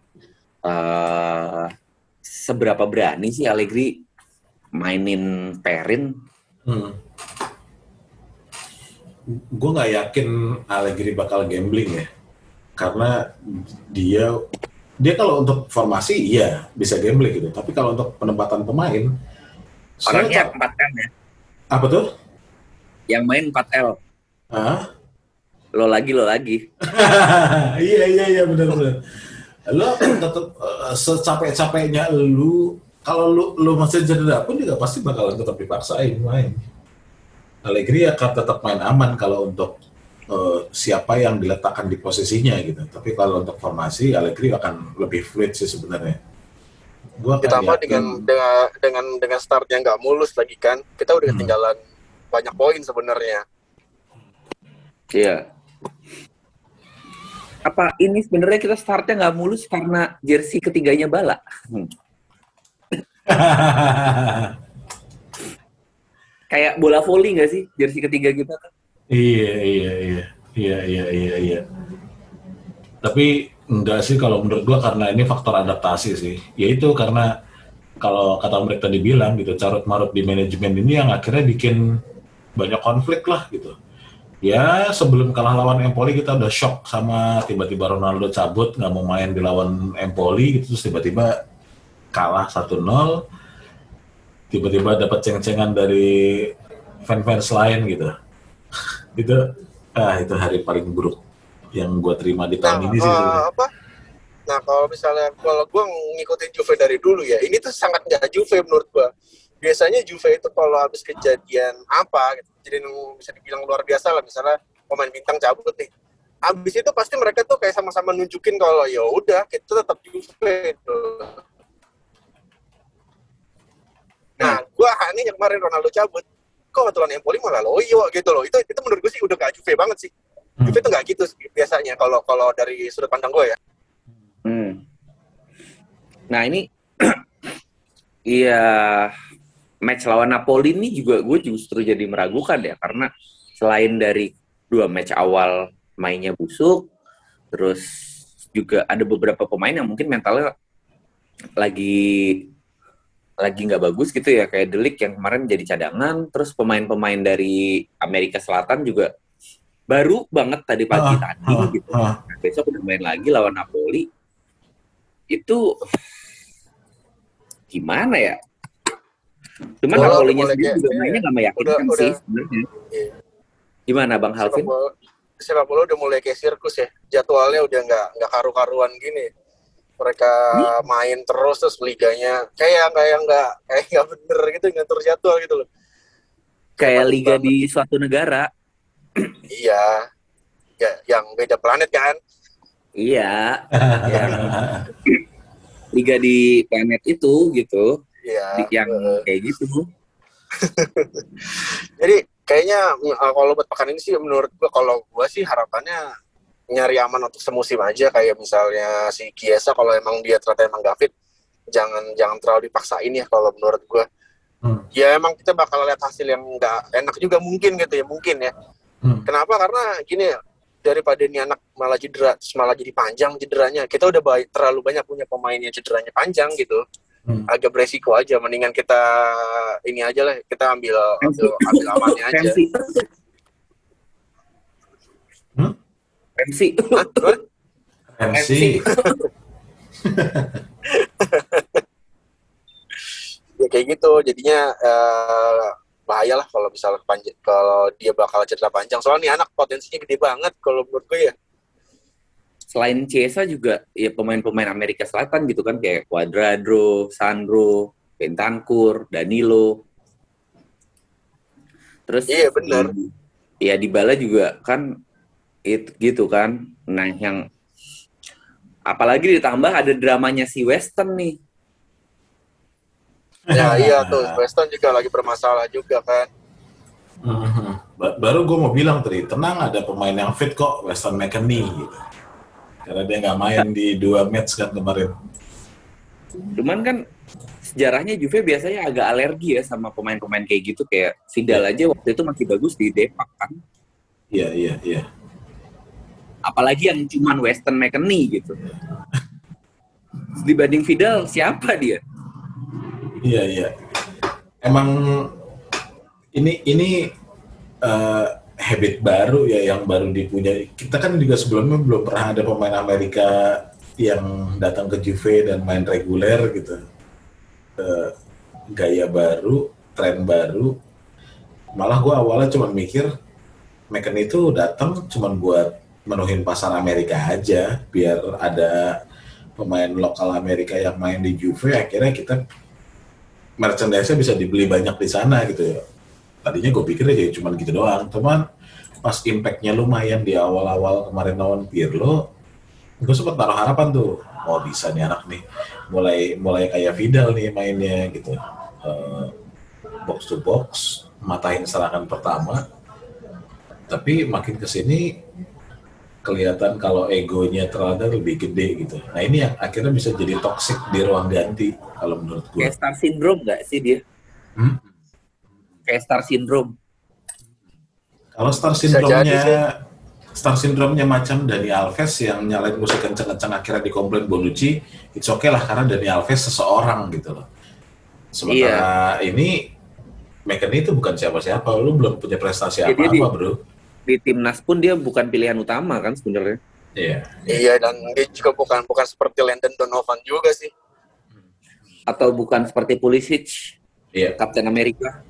eh seberapa berani sih Allegri mainin Perin Hmm. Gue nggak yakin Allegri bakal gambling ya, karena dia dia kalau untuk formasi iya bisa gambling gitu, tapi kalau untuk penempatan pemain, orangnya soalnya 4L ya. apa tuh? Yang main 4L. Hah? Lo lagi, lo lagi. [laughs] iya iya iya benar benar. Lo tetap eh, secapek-capeknya lu kalau lu lu masih cedera pun juga pasti bakalan tetap dipaksain main. Allegri akan tetap main aman kalau untuk eh, siapa yang diletakkan di posisinya gitu. Tapi kalau untuk formasi Allegri akan lebih fluid sih sebenarnya. Gua ditambah yakin- dengan dengan dengan dengan start yang nggak mulus lagi kan kita udah Hmm. ketinggalan banyak poin sebenarnya Iya. Apa ini sebenarnya kita startnya nggak mulus karena jersey ketiganya bala? Hmm. [laughs] [laughs] Kayak bola volley nggak sih jersey ketiga kita? kan? Iya iya iya iya iya iya iya. Tapi enggak sih kalau menurut gua karena ini faktor adaptasi sih. Yaitu karena kalau kata mereka tadi bilang gitu carut marut di manajemen ini yang akhirnya bikin banyak konflik lah gitu. Ya sebelum kalah lawan Empoli kita udah shock sama tiba-tiba Ronaldo cabut nggak mau main di lawan Empoli gitu terus tiba-tiba kalah 1-0 tiba-tiba dapat ceng-cengan dari fans-fans lain gitu itu ah itu hari paling buruk yang gue terima di nah tahun ini sih sebenarnya. apa nah kalau misalnya kalau gue ngikutin Juve dari dulu ya ini tuh sangat nggak Juve menurut gue biasanya Juve itu kalau habis kejadian apa gitu, kejadian bisa dibilang luar biasa lah misalnya pemain bintang cabut nih habis itu pasti mereka tuh kayak sama-sama nunjukin kalau ya udah kita tetap Juve gitu. Nah, gua anehnya kemarin Ronaldo cabut, kok aturan Empoli malah loyo gitu loh. Itu itu menurut gue sih udah gak Juve banget sih. Hmm. Juve tuh gak gitu sih biasanya kalau kalau dari sudut pandang gue ya. Hmm. Nah ini [clears throat] Iya, match lawan Napoli ini juga gue justru jadi meragukan ya karena selain dari dua match awal mainnya busuk, terus juga ada beberapa pemain yang mungkin mentalnya lagi lagi nggak bagus gitu ya kayak Delik yang kemarin jadi cadangan, terus pemain-pemain dari Amerika Selatan juga baru banget tadi pagi Ah, tadi ah, gitu. ah. Nah, besok udah main lagi lawan Napoli. Itu gimana ya? Cuman Bola Napolinya sendiri kayak- juga mainnya nggak meyakinkan udah- sih udah-. Gimana Bang sepak Halvin? bola sepak bola udah mulai kayak sirkus ya jadwalnya udah nggak nggak karu-karuan gini mereka main terus terus liganya. Kayak kayak nggak kayak nggak bener gitu ngatur jadwal gitu loh. Kayak liga banget. di suatu negara. iya. Ya yang beda planet kan? Iya, [laughs] liga di planet itu gitu, iya yang eh, kayak gitu. [laughs] jadi kayaknya mm, uh, kalau buat pekan ini sih menurut gua kalau gua sih harapannya nyari aman untuk semusim aja. Kayak misalnya si Kiesa kalau emang dia ternyata emang gak fit jangan jangan terlalu dipaksain ya kalau menurut gua. Hmm. ya emang kita bakal lihat hasil yang nggak enak juga mungkin gitu ya mungkin ya. Hmm. kenapa? Karena gini daripada ini anak malah cedera malah jadi panjang cederanya kita udah baik terlalu banyak punya pemain yang cederanya panjang gitu. Hmm. agak beresiko aja mendingan kita ini aja lah kita ambil ambil, ambil amannya aja Pensi. Hmm? Pensi. Gimana? MC. ya kayak gitu jadinya eh, bahaya lah kalau misalnya panjang kalau dia bakal cedera panjang soalnya nih anak potensinya gede banget kalau menurut gue ya Selain Chiesa juga ya pemain-pemain Amerika Selatan gitu kan kayak Cuadrado, Sandro, Bentancur, Danilo. Terus Iya, benar. Ya Dybala juga kan itu gitu kan. Nah, yang apalagi ditambah ada dramanya si Western nih. ya iya tuh Weston juga lagi bermasalah juga kan. Ba- Baru gue mau bilang tadi, tenang ada pemain yang fit kok, Weston McKennie gitu. Karena dia nggak main di dua match kan kemarin. Cuman kan sejarahnya Juve biasanya agak alergi ya sama pemain-pemain kayak gitu kayak Vidal aja waktu itu masih bagus di Depak kan. Iya, iya, iya. Apalagi yang cuman Western McKennie gitu. Dibanding Vidal siapa dia? Iya, iya. Emang ini ini eh, habit baru ya yang baru dipunya. Kita kan juga sebelumnya belum pernah ada pemain Amerika yang datang ke Juve dan main reguler gitu. Eh, gaya baru, tren baru. Malah gue awalnya cuma mikir Mekan itu datang cuma buat menuhin pasar Amerika aja, biar ada pemain lokal Amerika yang main di Juve. Akhirnya kita merchandise-nya bisa dibeli banyak di sana gitu ya. Tadinya gue pikir aja cuma gitu doang. Cuman pas impact-nya lumayan di awal-awal kemarin lawan Pirlo, gue sempat taruh harapan tuh, oh bisa nih anak nih, mulai mulai kayak Vidal nih mainnya gitu, Eh, box to box, matahin serangan pertama, tapi makin ke sini kelihatan kalau egonya terlalu lebih gede gitu. Nah ini yang akhirnya bisa jadi toxic di ruang ganti kalau menurut gue. Kayak star syndrome nggak sih dia? Hmm? Kayak star syndrome. Kalau star syndrome-nya star syndrome-nya macam Dani Alves yang nyalain musik kenceng-kenceng akhirnya dikomplain Bonucci, it's okay lah karena Dani Alves seseorang gitu loh. Sementara Iya. ini McKennie itu bukan siapa-siapa, lu belum punya prestasi Ya, dia apa-apa di- bro. Di timnas pun dia bukan pilihan utama kan sebenarnya. Iya. iya dan dia juga bukan bukan seperti Landon Donovan juga sih Atau bukan seperti Pulisic, Iya. Kapten Amerika.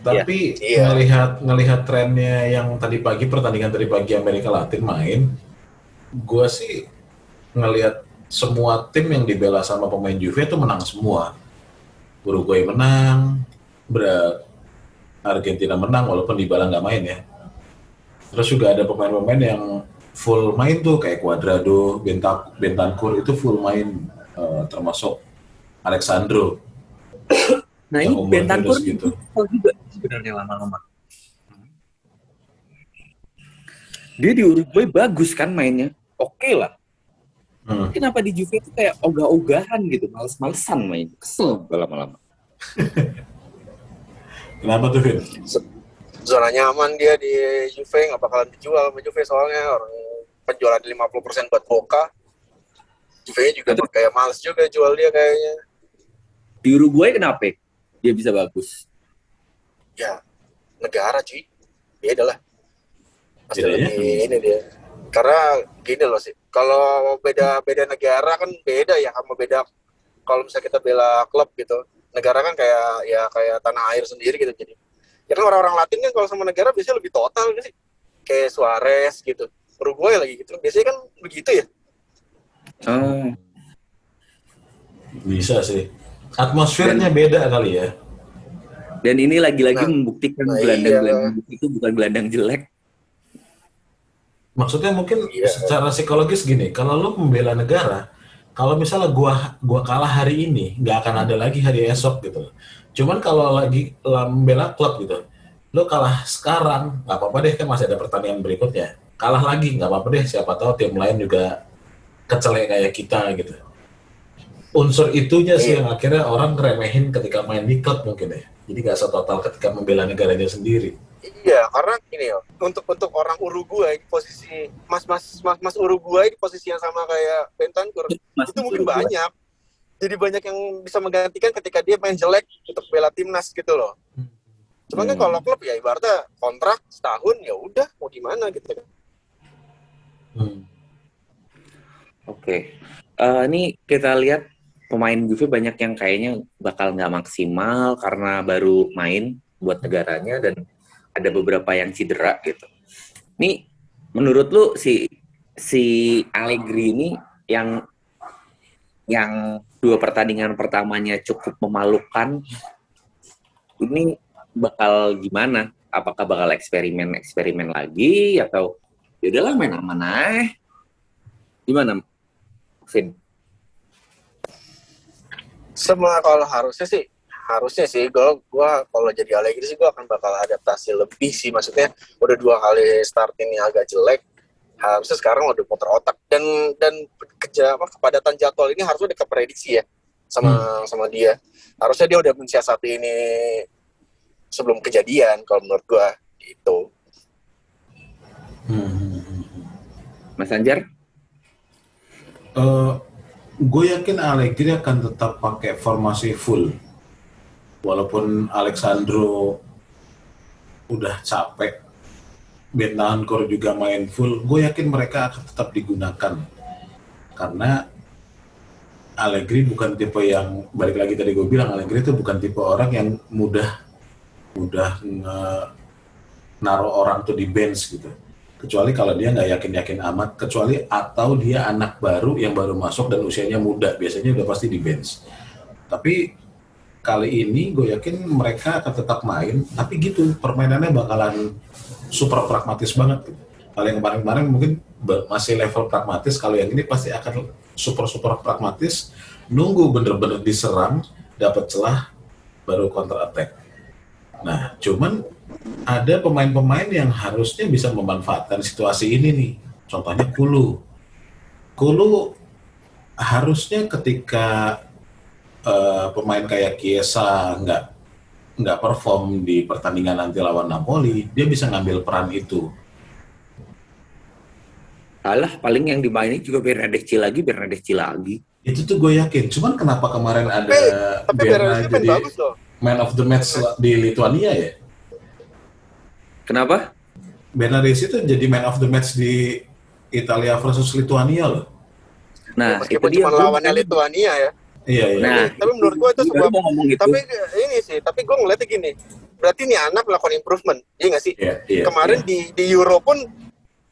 Tapi Iya. ngelihat ngelihat trennya yang tadi pagi pertandingan tadi pagi Amerika Latin main, gua sih ngelihat semua tim yang dibela sama pemain Juve itu menang semua. Uruguay menang, Bra Argentina menang walaupun Dybala nggak main ya. Terus juga ada pemain-pemain yang full main tuh kayak Cuadrado, Benta- Bentancur itu full main eh, termasuk Alexandro. [coughs] Nah ini Bentancur gitu. juga sebenarnya lama-lama. Dia di Uruguay bagus kan mainnya. Oke lah. Hmm. Kenapa di Juve itu kayak ogah-ogahan gitu, males-malesan main. Kesel lama-lama. [laughs] Kenapa tuh, Vin? zona nyaman dia di Juve nggak bakalan dijual sama Juve soalnya. Orang penjualan 50% buat Boca. Juve juga kayak males juga jual dia kayaknya. Di Uruguay kenapa dia bisa bagus? ya negara cuy. Beda lah. Pasti Bedanya? lebih ini dia. Karena gini loh sih. Kalau beda beda negara kan beda ya sama beda kalau misalnya kita bela klub gitu negara kan kayak ya kayak tanah air sendiri gitu jadi ya kan orang-orang Latin kan kalau sama negara biasanya lebih total gitu sih kayak Suarez gitu Uruguay lagi gitu biasanya kan begitu ya Oh, Bisa sih. Atmosfernya beda kali ya. dan ini lagi-lagi Nah, membuktikan nah gelandang-gelandang itu bukan gelandang jelek. Maksudnya mungkin Iya. secara psikologis gini, kalau lu membela negara, kalau misalnya gua gua kalah hari ini, nggak akan ada lagi hari esok gitu. Cuman kalau lagi membela klub gitu, lu kalah sekarang, nggak apa-apa deh kan masih ada pertandingan berikutnya. Kalah lagi nggak apa-apa deh, siapa tahu tim lain juga kecelek kayak kita gitu. Unsur itunya sih Iya. yang akhirnya orang remehin ketika main di klub mungkin ya. Jadi nggak setotal ketika membela negaranya sendiri. Iya, karena ini ya, untuk untuk orang Uruguay di posisi Mas Mas Mas Mas Uruguay di posisi yang sama kayak Bentancur Mas itu mungkin Uruguay. banyak. Jadi banyak yang bisa menggantikan ketika dia main jelek untuk bela timnas gitu loh. Cuma kan Hmm. kalau klub ya ibaratnya kontrak setahun ya udah mau gimana gitu. Hmm. Oke, Eh, ini kita lihat pemain Juve banyak yang kayaknya bakal nggak maksimal karena baru main buat negaranya dan ada beberapa yang cedera gitu. Nih, menurut lu si si Allegri ini yang yang dua pertandingan pertamanya cukup memalukan, ini bakal gimana? Apakah bakal eksperimen-eksperimen lagi atau ya udahlah main aman aja? Gimana, Vin? Semua kalau harusnya sih harusnya sih gue gua kalau jadi Allegri sih gue akan bakal adaptasi lebih sih maksudnya udah dua kali start ini agak jelek harusnya sekarang udah putar otak dan dan kerja apa kepadatan jadwal ini harusnya udah keprediksi ya sama sama dia harusnya dia udah mensiasati ini sebelum kejadian kalau menurut gue gitu Hmm. Mas Anjar? gue yakin Allegri akan tetap pakai formasi full. Walaupun Alexandro udah capek, Bentancur juga main full, gue yakin mereka akan tetap digunakan. Karena Allegri bukan tipe yang, balik lagi tadi gue bilang, Allegri itu bukan tipe orang yang mudah mudah nge- naruh orang tuh di bench gitu kecuali kalau dia nggak yakin-yakin amat, kecuali atau dia anak baru yang baru masuk dan usianya muda, biasanya udah pasti di bench. Tapi kali ini gue yakin mereka akan tetap main, tapi gitu permainannya bakalan super pragmatis banget. Kalau yang kemarin-kemarin mungkin masih level pragmatis, kalau yang ini pasti akan super super pragmatis, nunggu bener-bener diserang, dapat celah, baru counter attack. Nah, cuman ada pemain-pemain yang harusnya bisa memanfaatkan situasi ini nih. Contohnya Kulu. Kulu harusnya ketika eh, pemain kayak Kiesa nggak nggak perform di pertandingan nanti lawan Napoli, dia bisa ngambil peran itu. Alah, paling yang dimainin juga Bernadeschi lagi, Bernadeschi lagi. Itu tuh gue yakin. Cuman kenapa kemarin ada tapi Berna main jadi bagus loh man of the match di Lithuania ya? Kenapa? Bernadeschi itu jadi man of the match di Italia versus Lithuania loh. Nah, itu meskipun dia. cuma lawannya Lithuania ya Iya, iya. Nah, tapi menurut gue itu sebuah mau ngomong itu. tapi ini sih tapi gue ngeliatnya gini berarti nih anak melakukan improvement iya nggak sih Iya, iya, kemarin iya. di di Euro pun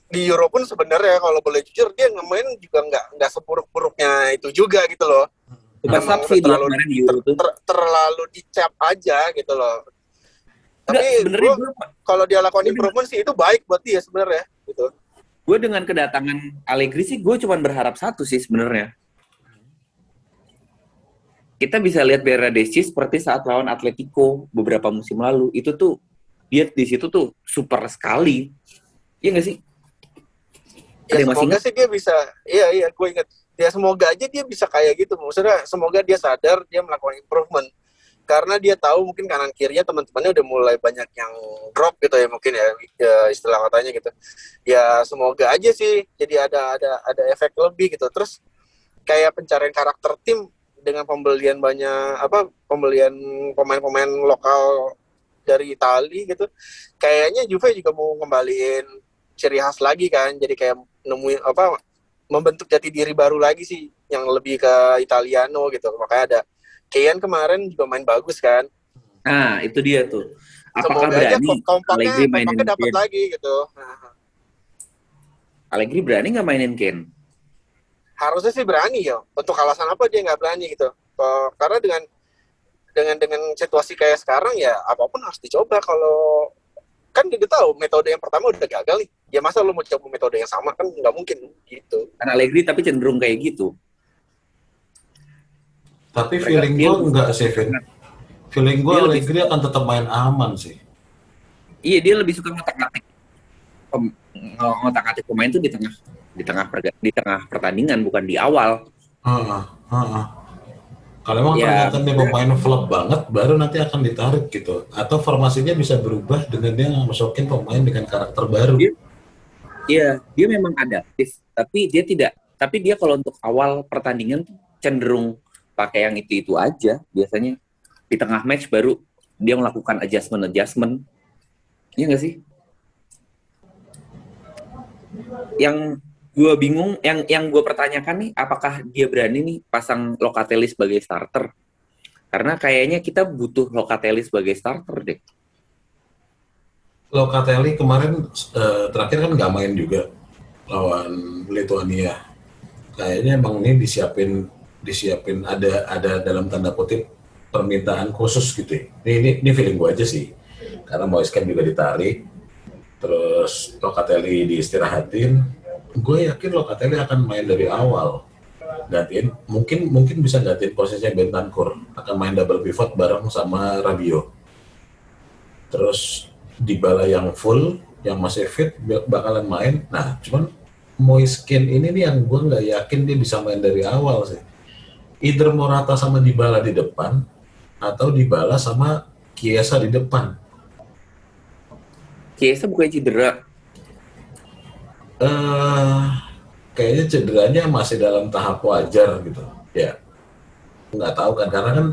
di Euro pun sebenarnya kalau boleh jujur dia ngemain juga nggak nggak seburuk-buruknya itu juga gitu loh sub sih terlalu- kemarin di Euro tuh. Ter- terlalu dicap aja gitu loh Enggak, tapi sebenarnya gua- gue kalau dia lakukan improvement sih itu baik buat dia sebenarnya gitu gue dengan kedatangan Allegri sih gue cuma berharap satu sih sebenarnya. Kita bisa lihat Bernadeschi seperti saat lawan Atletico beberapa musim lalu. Itu tuh dia di situ tuh super sekali. Iya nggak sih? Ada ya masih semoga sih dia bisa iya iya gue inget ya semoga aja dia bisa kayak gitu maksudnya semoga dia sadar dia melakukan improvement karena dia tahu mungkin kanan kirinya teman-temannya udah mulai banyak yang drop gitu ya mungkin ya, ya istilah katanya gitu ya semoga aja sih jadi ada ada ada efek lebih gitu terus kayak pencarian karakter tim dengan pembelian banyak apa pembelian pemain-pemain lokal dari Itali gitu kayaknya Juve juga mau ngembaliin ciri khas lagi kan jadi kayak nemuin apa membentuk jati diri baru lagi sih yang lebih ke Italiano gitu makanya ada Kian kemarin juga main bagus kan Nah, itu dia tuh. Apakah semoga berani kom- kompaknya Allegri mainin dapat Kane? lagi gitu Nah, Allegri berani nggak mainin Ken? Harusnya sih berani ya untuk alasan apa dia nggak berani gitu. Eh, karena dengan dengan dengan situasi kayak sekarang ya apa pun harus dicoba. Kalau kan dia udah tahu metode yang pertama udah gagal nih. Ya masa lu mau coba metode yang sama? Kan nggak mungkin gitu. Kan Allegri tapi cenderung kayak gitu. Tapi Mereka- feeling dia gue enggak sih, Vin. Feeling gue Allegri akan tetap main aman sih. Iya dia lebih suka ngotak-ngatik. Ngotak-ngatik pemain tuh di tengah di tengah perga- di tengah pertandingan bukan di awal. Kalau emang Ya, ternyata dia pemain flop banget, baru nanti akan ditarik gitu. Atau formasinya bisa berubah dengan dia masukin pemain dengan karakter baru. Iya. Iya, dia memang adaptif, tapi dia tidak. Tapi dia kalau untuk awal pertandingan cenderung pakai yang itu-itu aja. Biasanya di tengah match baru dia melakukan adjustment-adjustment. Iya nggak sih? Yang gue bingung, yang yang gue pertanyakan nih, apakah dia berani nih pasang Locatelli sebagai starter? Karena kayaknya kita butuh Locatelli sebagai starter deh. Locatelli kemarin eh, terakhir kan nggak main juga lawan Lithuania. Kayaknya emang ini disiapin disiapin ada ada dalam tanda kutip permintaan khusus gitu. ya. Ini ini, ini feeling gue aja sih. Karena Moiskan juga ditarik, terus Locatelli diistirahatin. Gue yakin Locatelli akan main dari awal. Gantiin, mungkin mungkin bisa gantiin posisinya Bentancur. Akan main double pivot bareng sama Rabiot. Terus Dybala yang full, yang masih fit bak- bakalan main. Nah, cuman Moiskin ini nih yang gue nggak yakin dia bisa main dari awal sih. Either Morata sama Dybala di depan, atau Dybala sama Kiesa di depan. Chiesa bukan cedera. Eh kayaknya cederanya masih dalam tahap wajar gitu. Ya, nggak tahu kan karena kan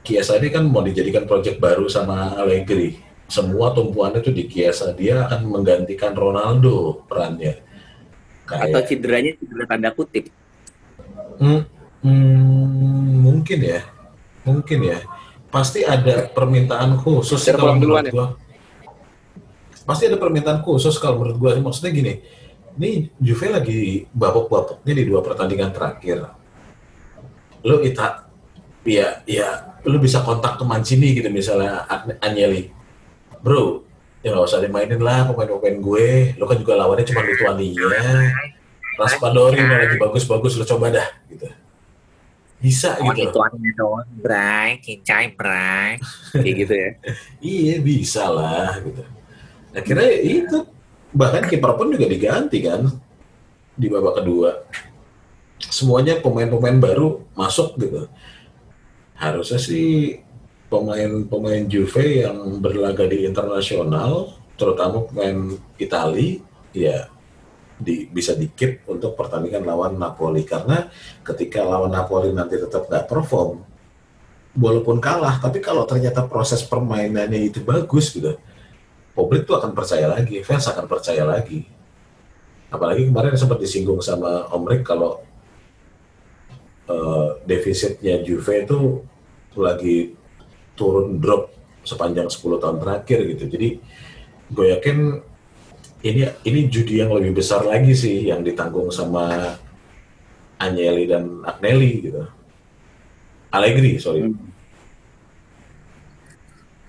Kiesa ini kan mau dijadikan proyek baru sama Allegri. Semua tumpuannya tuh di Kiesa. Dia akan menggantikan Ronaldo perannya. Atau Kayak, cederanya cedera tanda kutip. Hmm, hmm, mungkin ya, mungkin ya. Pasti ada permintaan khusus kalau pulang duluan menurut ya. Pasti ada permintaan khusus kalau menurut gua. Maksudnya gini, ini Juve lagi babak-babaknya di dua pertandingan terakhir. Lo ita, ya, ya, lo bisa kontak ke Mancini gitu misalnya Agne- Agnelli. Bro, ya nggak usah dimainin lah pemain-pemain gue. Lo kan juga lawannya cuma Lituania. Raspadori mau lagi bagus-bagus lo coba dah gitu. Bisa Oh gitu. itu aneh doang, Bray, kincai, Bray. Kayak gitu ya. [laughs] Iya bisa lah gitu. Akhirnya ya itu bahkan kiper pun juga diganti kan di babak kedua. Semuanya pemain-pemain baru masuk gitu. Harusnya sih pemain-pemain Juve yang berlaga di internasional, terutama pemain Itali, ya di, bisa dikip untuk pertandingan lawan Napoli karena ketika lawan Napoli nanti tetap nggak perform, walaupun kalah, tapi kalau ternyata proses permainannya itu bagus gitu, publik tuh akan percaya lagi, fans akan percaya lagi. Apalagi kemarin sempat disinggung sama Om Rick kalau eh, defisitnya Juve itu lagi turun drop sepanjang 10 tahun terakhir gitu. Jadi gue yakin ini ini judi yang lebih besar lagi sih yang ditanggung sama Agnelli dan Agnelli gitu. Allegri, sorry.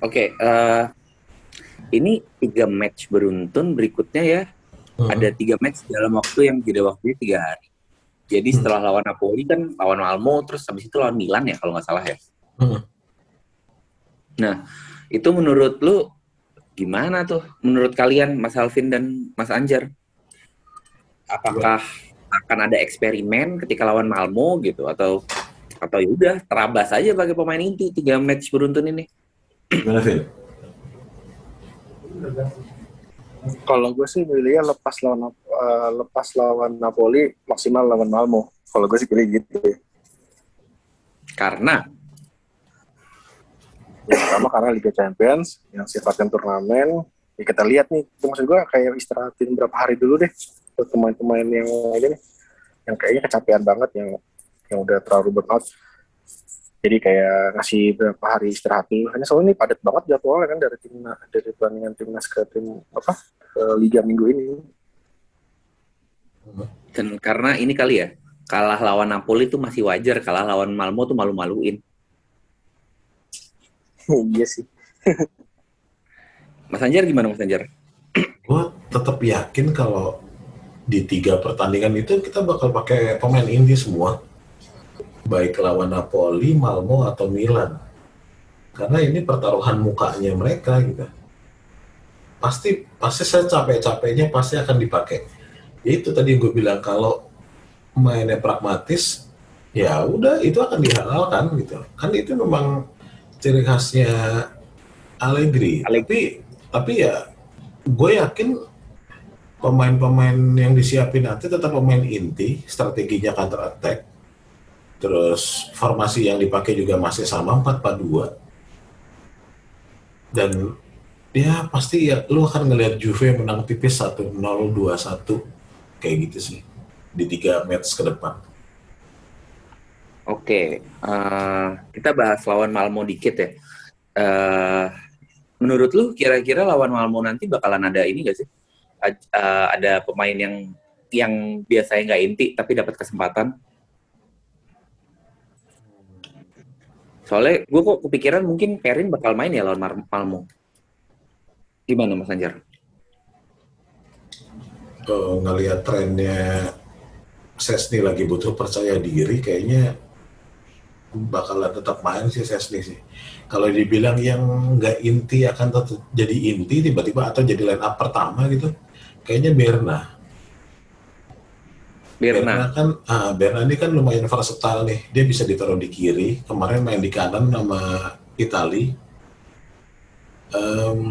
Oke, eh, ini tiga match beruntun berikutnya ya. Hmm. Ada tiga match dalam waktu yang jeda waktunya tiga hari. Jadi Hmm. setelah lawan Napoli kan lawan Malmo, terus habis itu lawan Milan ya kalau nggak salah ya. Hmm. Nah, itu menurut lu gimana tuh? Menurut kalian Mas Alvin dan Mas Anjar? Apakah akan ada eksperimen ketika lawan Malmo gitu atau atau ya udah terabas aja bagi pemain inti tiga match beruntun ini. Gimana, Vin? Kalau gue sih milihnya lepas lawan eh, lepas lawan Napoli maksimal lawan Malmo. Kalau gue sih pilih gitu. Karena Yang pertama karena Liga Champions yang sifatnya turnamen. Ya kita lihat nih, itu maksud gue kayak istirahatin berapa hari dulu deh buat pemain-pemain yang ini nih, yang kayaknya kecapean banget, yang yang udah terlalu burnout. Jadi kayak ngasih berapa hari istirahat dulu. Hanya soalnya ini padat banget jadwalnya kan dari tim dari pertandingan timnas ke tim apa ke Liga minggu ini. dan karena ini kali ya kalah lawan Napoli itu masih wajar, kalah lawan Malmo tuh malu-maluin. [laughs] iya sih. Mas Anjar gimana Mas Anjar? gue tetap yakin kalau di tiga pertandingan itu kita bakal pakai pemain inti semua baik lawan Napoli, Malmo atau Milan. Karena ini pertaruhan mukanya mereka gitu. Pasti pasti saya capek-capeknya pasti akan dipakai. Itu tadi gue bilang kalau mainnya pragmatis ya udah itu akan dihalalkan gitu. Kan itu memang ciri khasnya Allegri. Tapi tapi ya gue yakin pemain-pemain yang disiapin nanti tetap pemain inti, strateginya counter attack. Terus formasi yang dipakai juga masih sama 4-4-2. Dan ya pasti ya lu akan ngelihat Juve menang tipis 1-0, 2-1 kayak gitu sih di tiga match ke depan. Oke, eh, kita bahas lawan Malmo dikit ya. Eh, menurut lu kira-kira lawan Malmo nanti bakalan ada ini gak sih? Eh, ada pemain yang yang biasanya nggak inti tapi dapat kesempatan? Soalnya gue kok kepikiran mungkin Perin bakal main ya lawan Mar-. Gimana Mas Anjar? Kalau ngelihat trennya Sesni lagi butuh percaya diri, kayaknya bakalan tetap main sih Sesni sih. Kalau dibilang yang nggak inti akan tetap jadi inti tiba-tiba atau jadi line up pertama gitu, kayaknya Berna. Berna. kan, ah, Berna ini kan lumayan versatile nih. Dia bisa ditaruh di kiri. Kemarin main di kanan sama Itali. Em,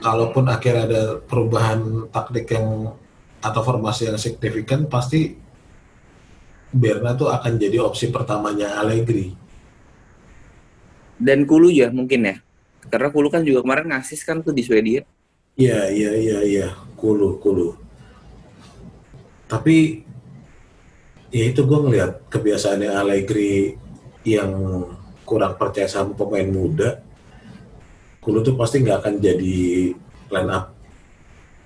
kalaupun akhirnya ada perubahan taktik yang atau formasi yang signifikan, pasti Berna tuh akan jadi opsi pertamanya Allegri. Dan Kulu ya mungkin ya. Karena Kulu kan juga kemarin ngasis kan tuh di Swedia. Iya, iya, iya, iya. Kulu, kulu. Tapi ya itu gue ngeliat kebiasaannya Allegri yang kurang percaya sama pemain muda. Kulu tuh pasti nggak akan jadi line up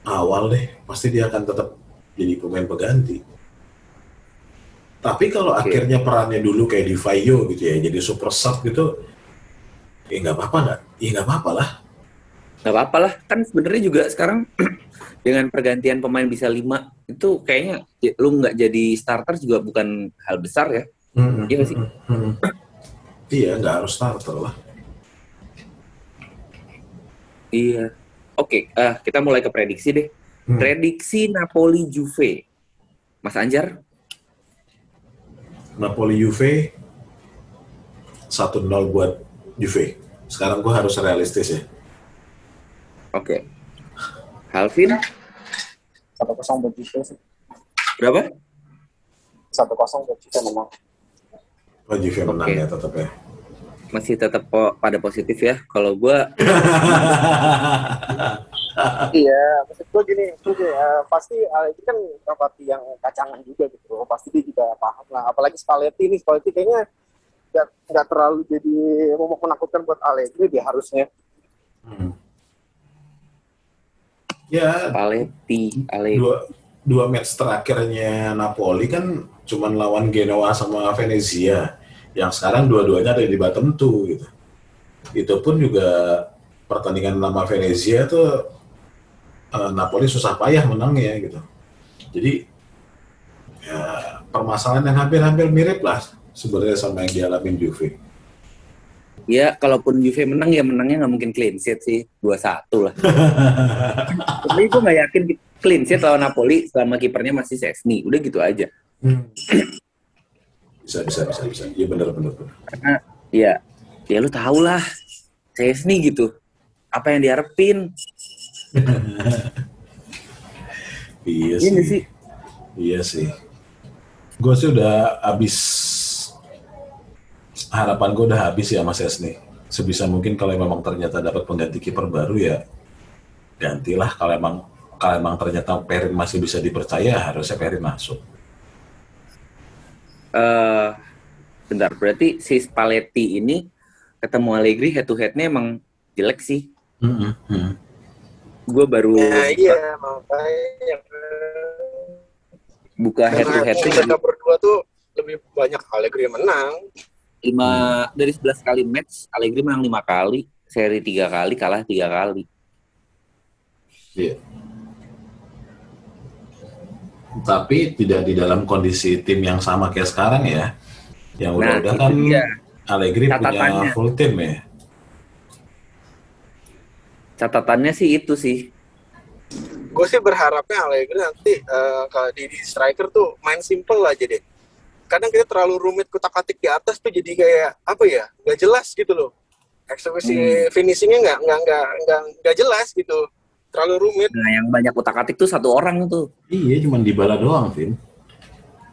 awal deh. Pasti dia akan tetap jadi pemain pengganti. Tapi kalau Oke. akhirnya perannya dulu kayak di Vaio gitu ya, jadi super sub gitu, ya nggak apa-apa nggak? Ya nggak apa-apa lah. Gak apa-apa lah, kan sebenarnya juga sekarang [clears throat] dengan pergantian pemain bisa lima itu kayaknya ya, lu nggak jadi starter juga bukan hal besar ya. Mm-mm, Iya nggak sih? mm-mm. Iya, nggak harus starter lah. Iya. Oke, eh, kita mulai ke prediksi deh. Hmm. Prediksi Napoli Juve. Mas Anjar, Napoli Juve 1-0 buat Juve. Sekarang gua harus realistis ya. Oke. Halvin, Satu kosong buat Juve sih. berapa? Satu kosong buat Juve menang. Oh, Juve menang Oke. ya tetap ya. Masih tetap po- pada positif ya. Kalau gua [laughs] Iya, maksud gue gini, maksud gue, eh, pasti Allegri kan pelatih yang kacangan juga gitu, pasti dia juga paham lah. Apalagi Spalletti ini, Spalletti kayaknya nggak nggak terlalu jadi momok menakutkan buat Allegri dia harusnya. Hmm. Ya, Paletti, Ale. dua dua match terakhirnya Napoli kan cuman lawan Genoa sama Venezia. Yang sekarang dua-duanya ada di bottom two gitu. Itu pun juga pertandingan nama Venezia tuh eh, Napoli susah payah menangnya gitu. Jadi ya permasalahan yang hampir-hampir mirip lah sebenarnya sama yang dialamin Juve. Ya, kalaupun Juve menang ya menangnya nggak mungkin clean sheet sih, 2-1 lah. [laughs] Tapi gue nggak yakin clean sheet lawan Napoli selama kipernya masih Sesni. Udah gitu aja. bisa bisa bisa bisa. Iya benar benar. benar. Karena ya, ya lu tau lah, Sesni gitu. Apa yang diharapin? [laughs] Iya Iya sih. Iya sih. Gue sih udah habis harapan gue udah habis ya Mas Esni. Sebisa mungkin kalau memang ternyata dapat pengganti kiper baru ya gantilah kalau emang kalau emang ternyata Perin masih bisa dipercaya harusnya Perin masuk. eh bentar, berarti si Spalletti ini ketemu Allegri head to headnya emang jelek sih. Hmm, hmm. Gue baru Nah, iya, makanya. buka head to head mereka berdua tuh lebih banyak Allegri yang menang. Lima dari 11 kali match Allegri menang lima kali, seri tiga kali kalah tiga kali. Iya. Tapi tidak di dalam kondisi tim yang sama kayak sekarang ya. Yang Nah, udah-udah itu kan dia. Allegri punya Catatannya. full tim ya. Catatannya sih itu sih. Gue sih berharapnya Allegri nanti eh, kalau di, di striker tuh main simple aja deh. Kadang kita terlalu rumit kutak-atik di atas tuh jadi kayak apa ya? Nggak jelas gitu loh. Eksekusi Hmm. finishingnya nggak nggak nggak nggak nggak jelas gitu. Terlalu rumit. Nah, yang banyak utak-atik tuh satu orang tuh. Iya, cuma dibala doang, Vin.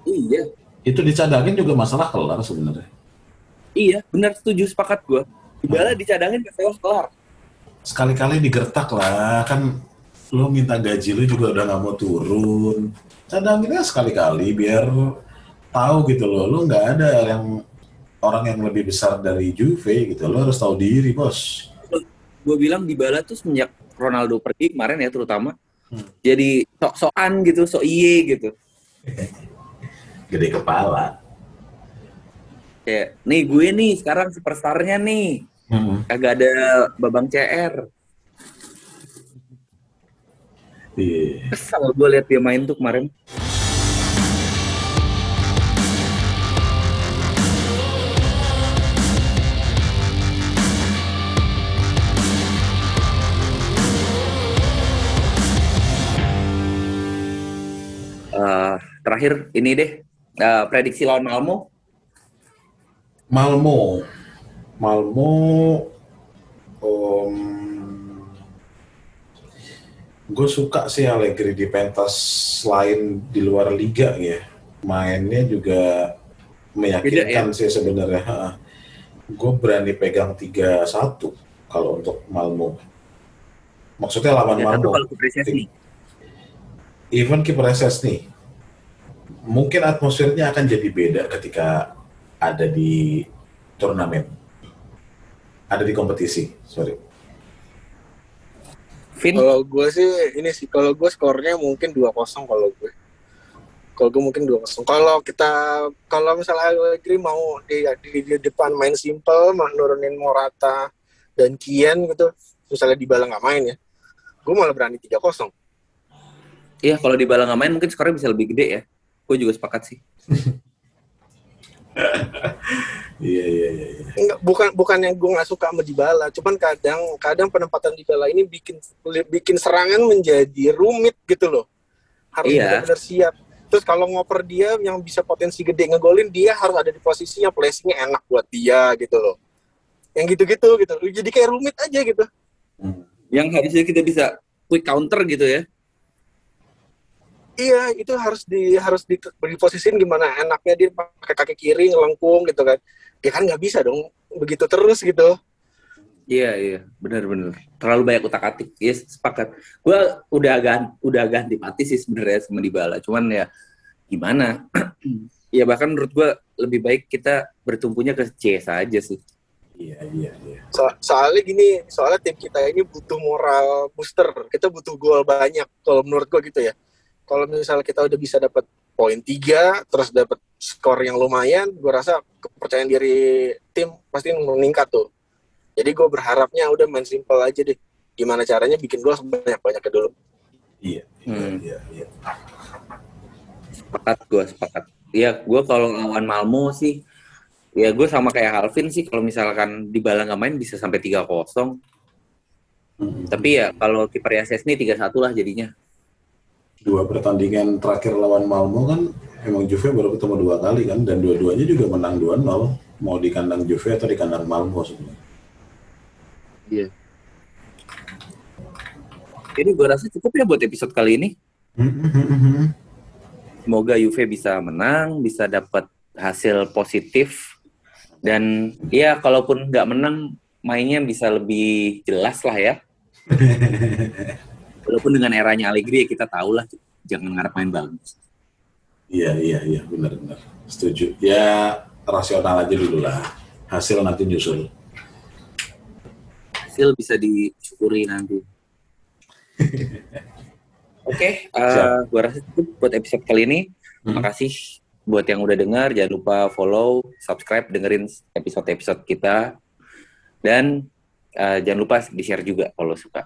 Iya. Itu dicadangin juga masalah kelar sebenarnya. Iya, benar setuju sepakat gua. Dybala dicadangin ke Seos kelar. Sekali-kali digertak lah, kan lo minta gaji lo juga udah nggak mau turun. Cadanginnya sekali-kali biar tahu gitu loh, lo nggak ada yang orang yang lebih besar dari Juve gitu. Lo harus tahu diri, bos. Gue bilang Dybala tuh semenjak Ronaldo pergi kemarin ya terutama. Hmm. Jadi sok-sokan gitu, sok iye gitu. [laughs] Gede kepala. Kayak, nih gue nih sekarang superstarnya nih. Hmm. Kagak ada babang CR. Iya. Kesal gue liat dia main tuh kemarin. Terakhir ini deh eh, prediksi lawan Malmo Malmo, Malmo, gue suka sih Allegri di pentas lain di luar liga ya. Mainnya juga meyakinkan sih sebenarnya. Gue berani pegang 3-1 kalau untuk Malmo. Maksudnya lawan ya, Malmo. Even kiper SS nih, mungkin atmosfernya akan jadi beda ketika ada di turnamen, ada di kompetisi. Sorry. Kalau gue sih ini sih kalau gue skornya mungkin 2-0 kalau gue. Kalau gue mungkin 2-0. Kalau kita kalau misalnya Allegri mau di, di, di depan main simple, mau nurunin Morata dan Kian gitu, misalnya di nggak main ya, gue malah berani 3-0. iya kalau di Bala nggak main mungkin skornya bisa lebih gede ya. Gue juga sepakat sih. [laughs] Iya iya iya. iya. Enggak, bukan bukan yang gue nggak suka sama Dybala, cuman kadang kadang penempatan Dybala ini bikin bikin serangan menjadi rumit gitu loh. Harus Iya. benar-benar siap. Terus kalau ngoper dia yang bisa potensi gede ngegolin, dia harus ada di posisi yang placingnya enak buat dia gitu loh. Yang gitu-gitu gitu. Jadi kayak rumit aja gitu. Hmm. Yang harusnya kita bisa quick counter gitu ya. Iya, itu harus di harus di, diposisiin gimana enaknya dia pakai kaki kiri ngelengkung gitu kan. Ya kan nggak bisa dong begitu terus gitu. Iya iya benar-benar terlalu banyak utak atik. Yes sepakat. Gue udah agak udah agak antipati sih sebenarnya sama Dybala. Cuman ya gimana? [clears throat] ya bahkan menurut gue lebih baik kita bertumpunya ke CS aja sih. Iya iya iya. So- soalnya gini, soalnya tim kita ini butuh moral booster. Kita butuh gol banyak kalau menurut gua gitu ya. Kalau misalnya kita udah bisa dapat poin tiga, terus dapat skor yang lumayan, gua rasa kepercayaan diri tim pasti meningkat tuh. Jadi gue berharapnya udah main simple aja deh. Gimana caranya bikin gol sebanyak-banyaknya dulu. Iya iya Hmm. iya. iya. Sepakat gue sepakat. Iya gue kalau lawan Malmo sih ya gue sama kayak Alvin sih kalau misalkan di Bala nggak main bisa sampai 3-0. Hmm. Tapi ya kalau kiper Szczesny 3-1 lah jadinya. Dua pertandingan terakhir lawan Malmo kan emang Juve baru ketemu dua kali kan dan dua-duanya juga menang 2-0 mau di kandang Juve atau di kandang Malmo sebenarnya. Iya. Ini gue rasa cukup ya buat episode kali ini. Semoga Juve bisa menang, bisa dapat hasil positif dan ya kalaupun nggak menang mainnya bisa lebih jelas lah ya. [laughs] Walaupun dengan eranya Allegri ya kita tahu lah jangan ngarep main bagus. Iya iya iya benar-benar setuju. Ya rasional aja dulu lah. Hasil nanti nyusul. Hasil bisa disyukuri nanti. [laughs] Oke, eh, Siap. gua rasa cukup buat episode kali ini. Hmm. Makasih buat yang udah dengar. Jangan lupa follow, subscribe, dengerin episode-episode kita. Dan eh, jangan lupa di-share juga kalau suka.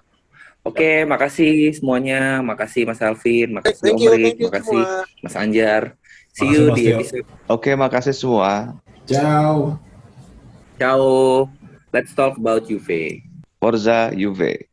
Oke, makasih semuanya. Makasih Mas Alvin, makasih Thank you, thank you makasih semua. Mas Anjar. See Makasih, you di episode. Oke, makasih semua. Ciao. Ciao. Let's talk about Juve. Forza Juve.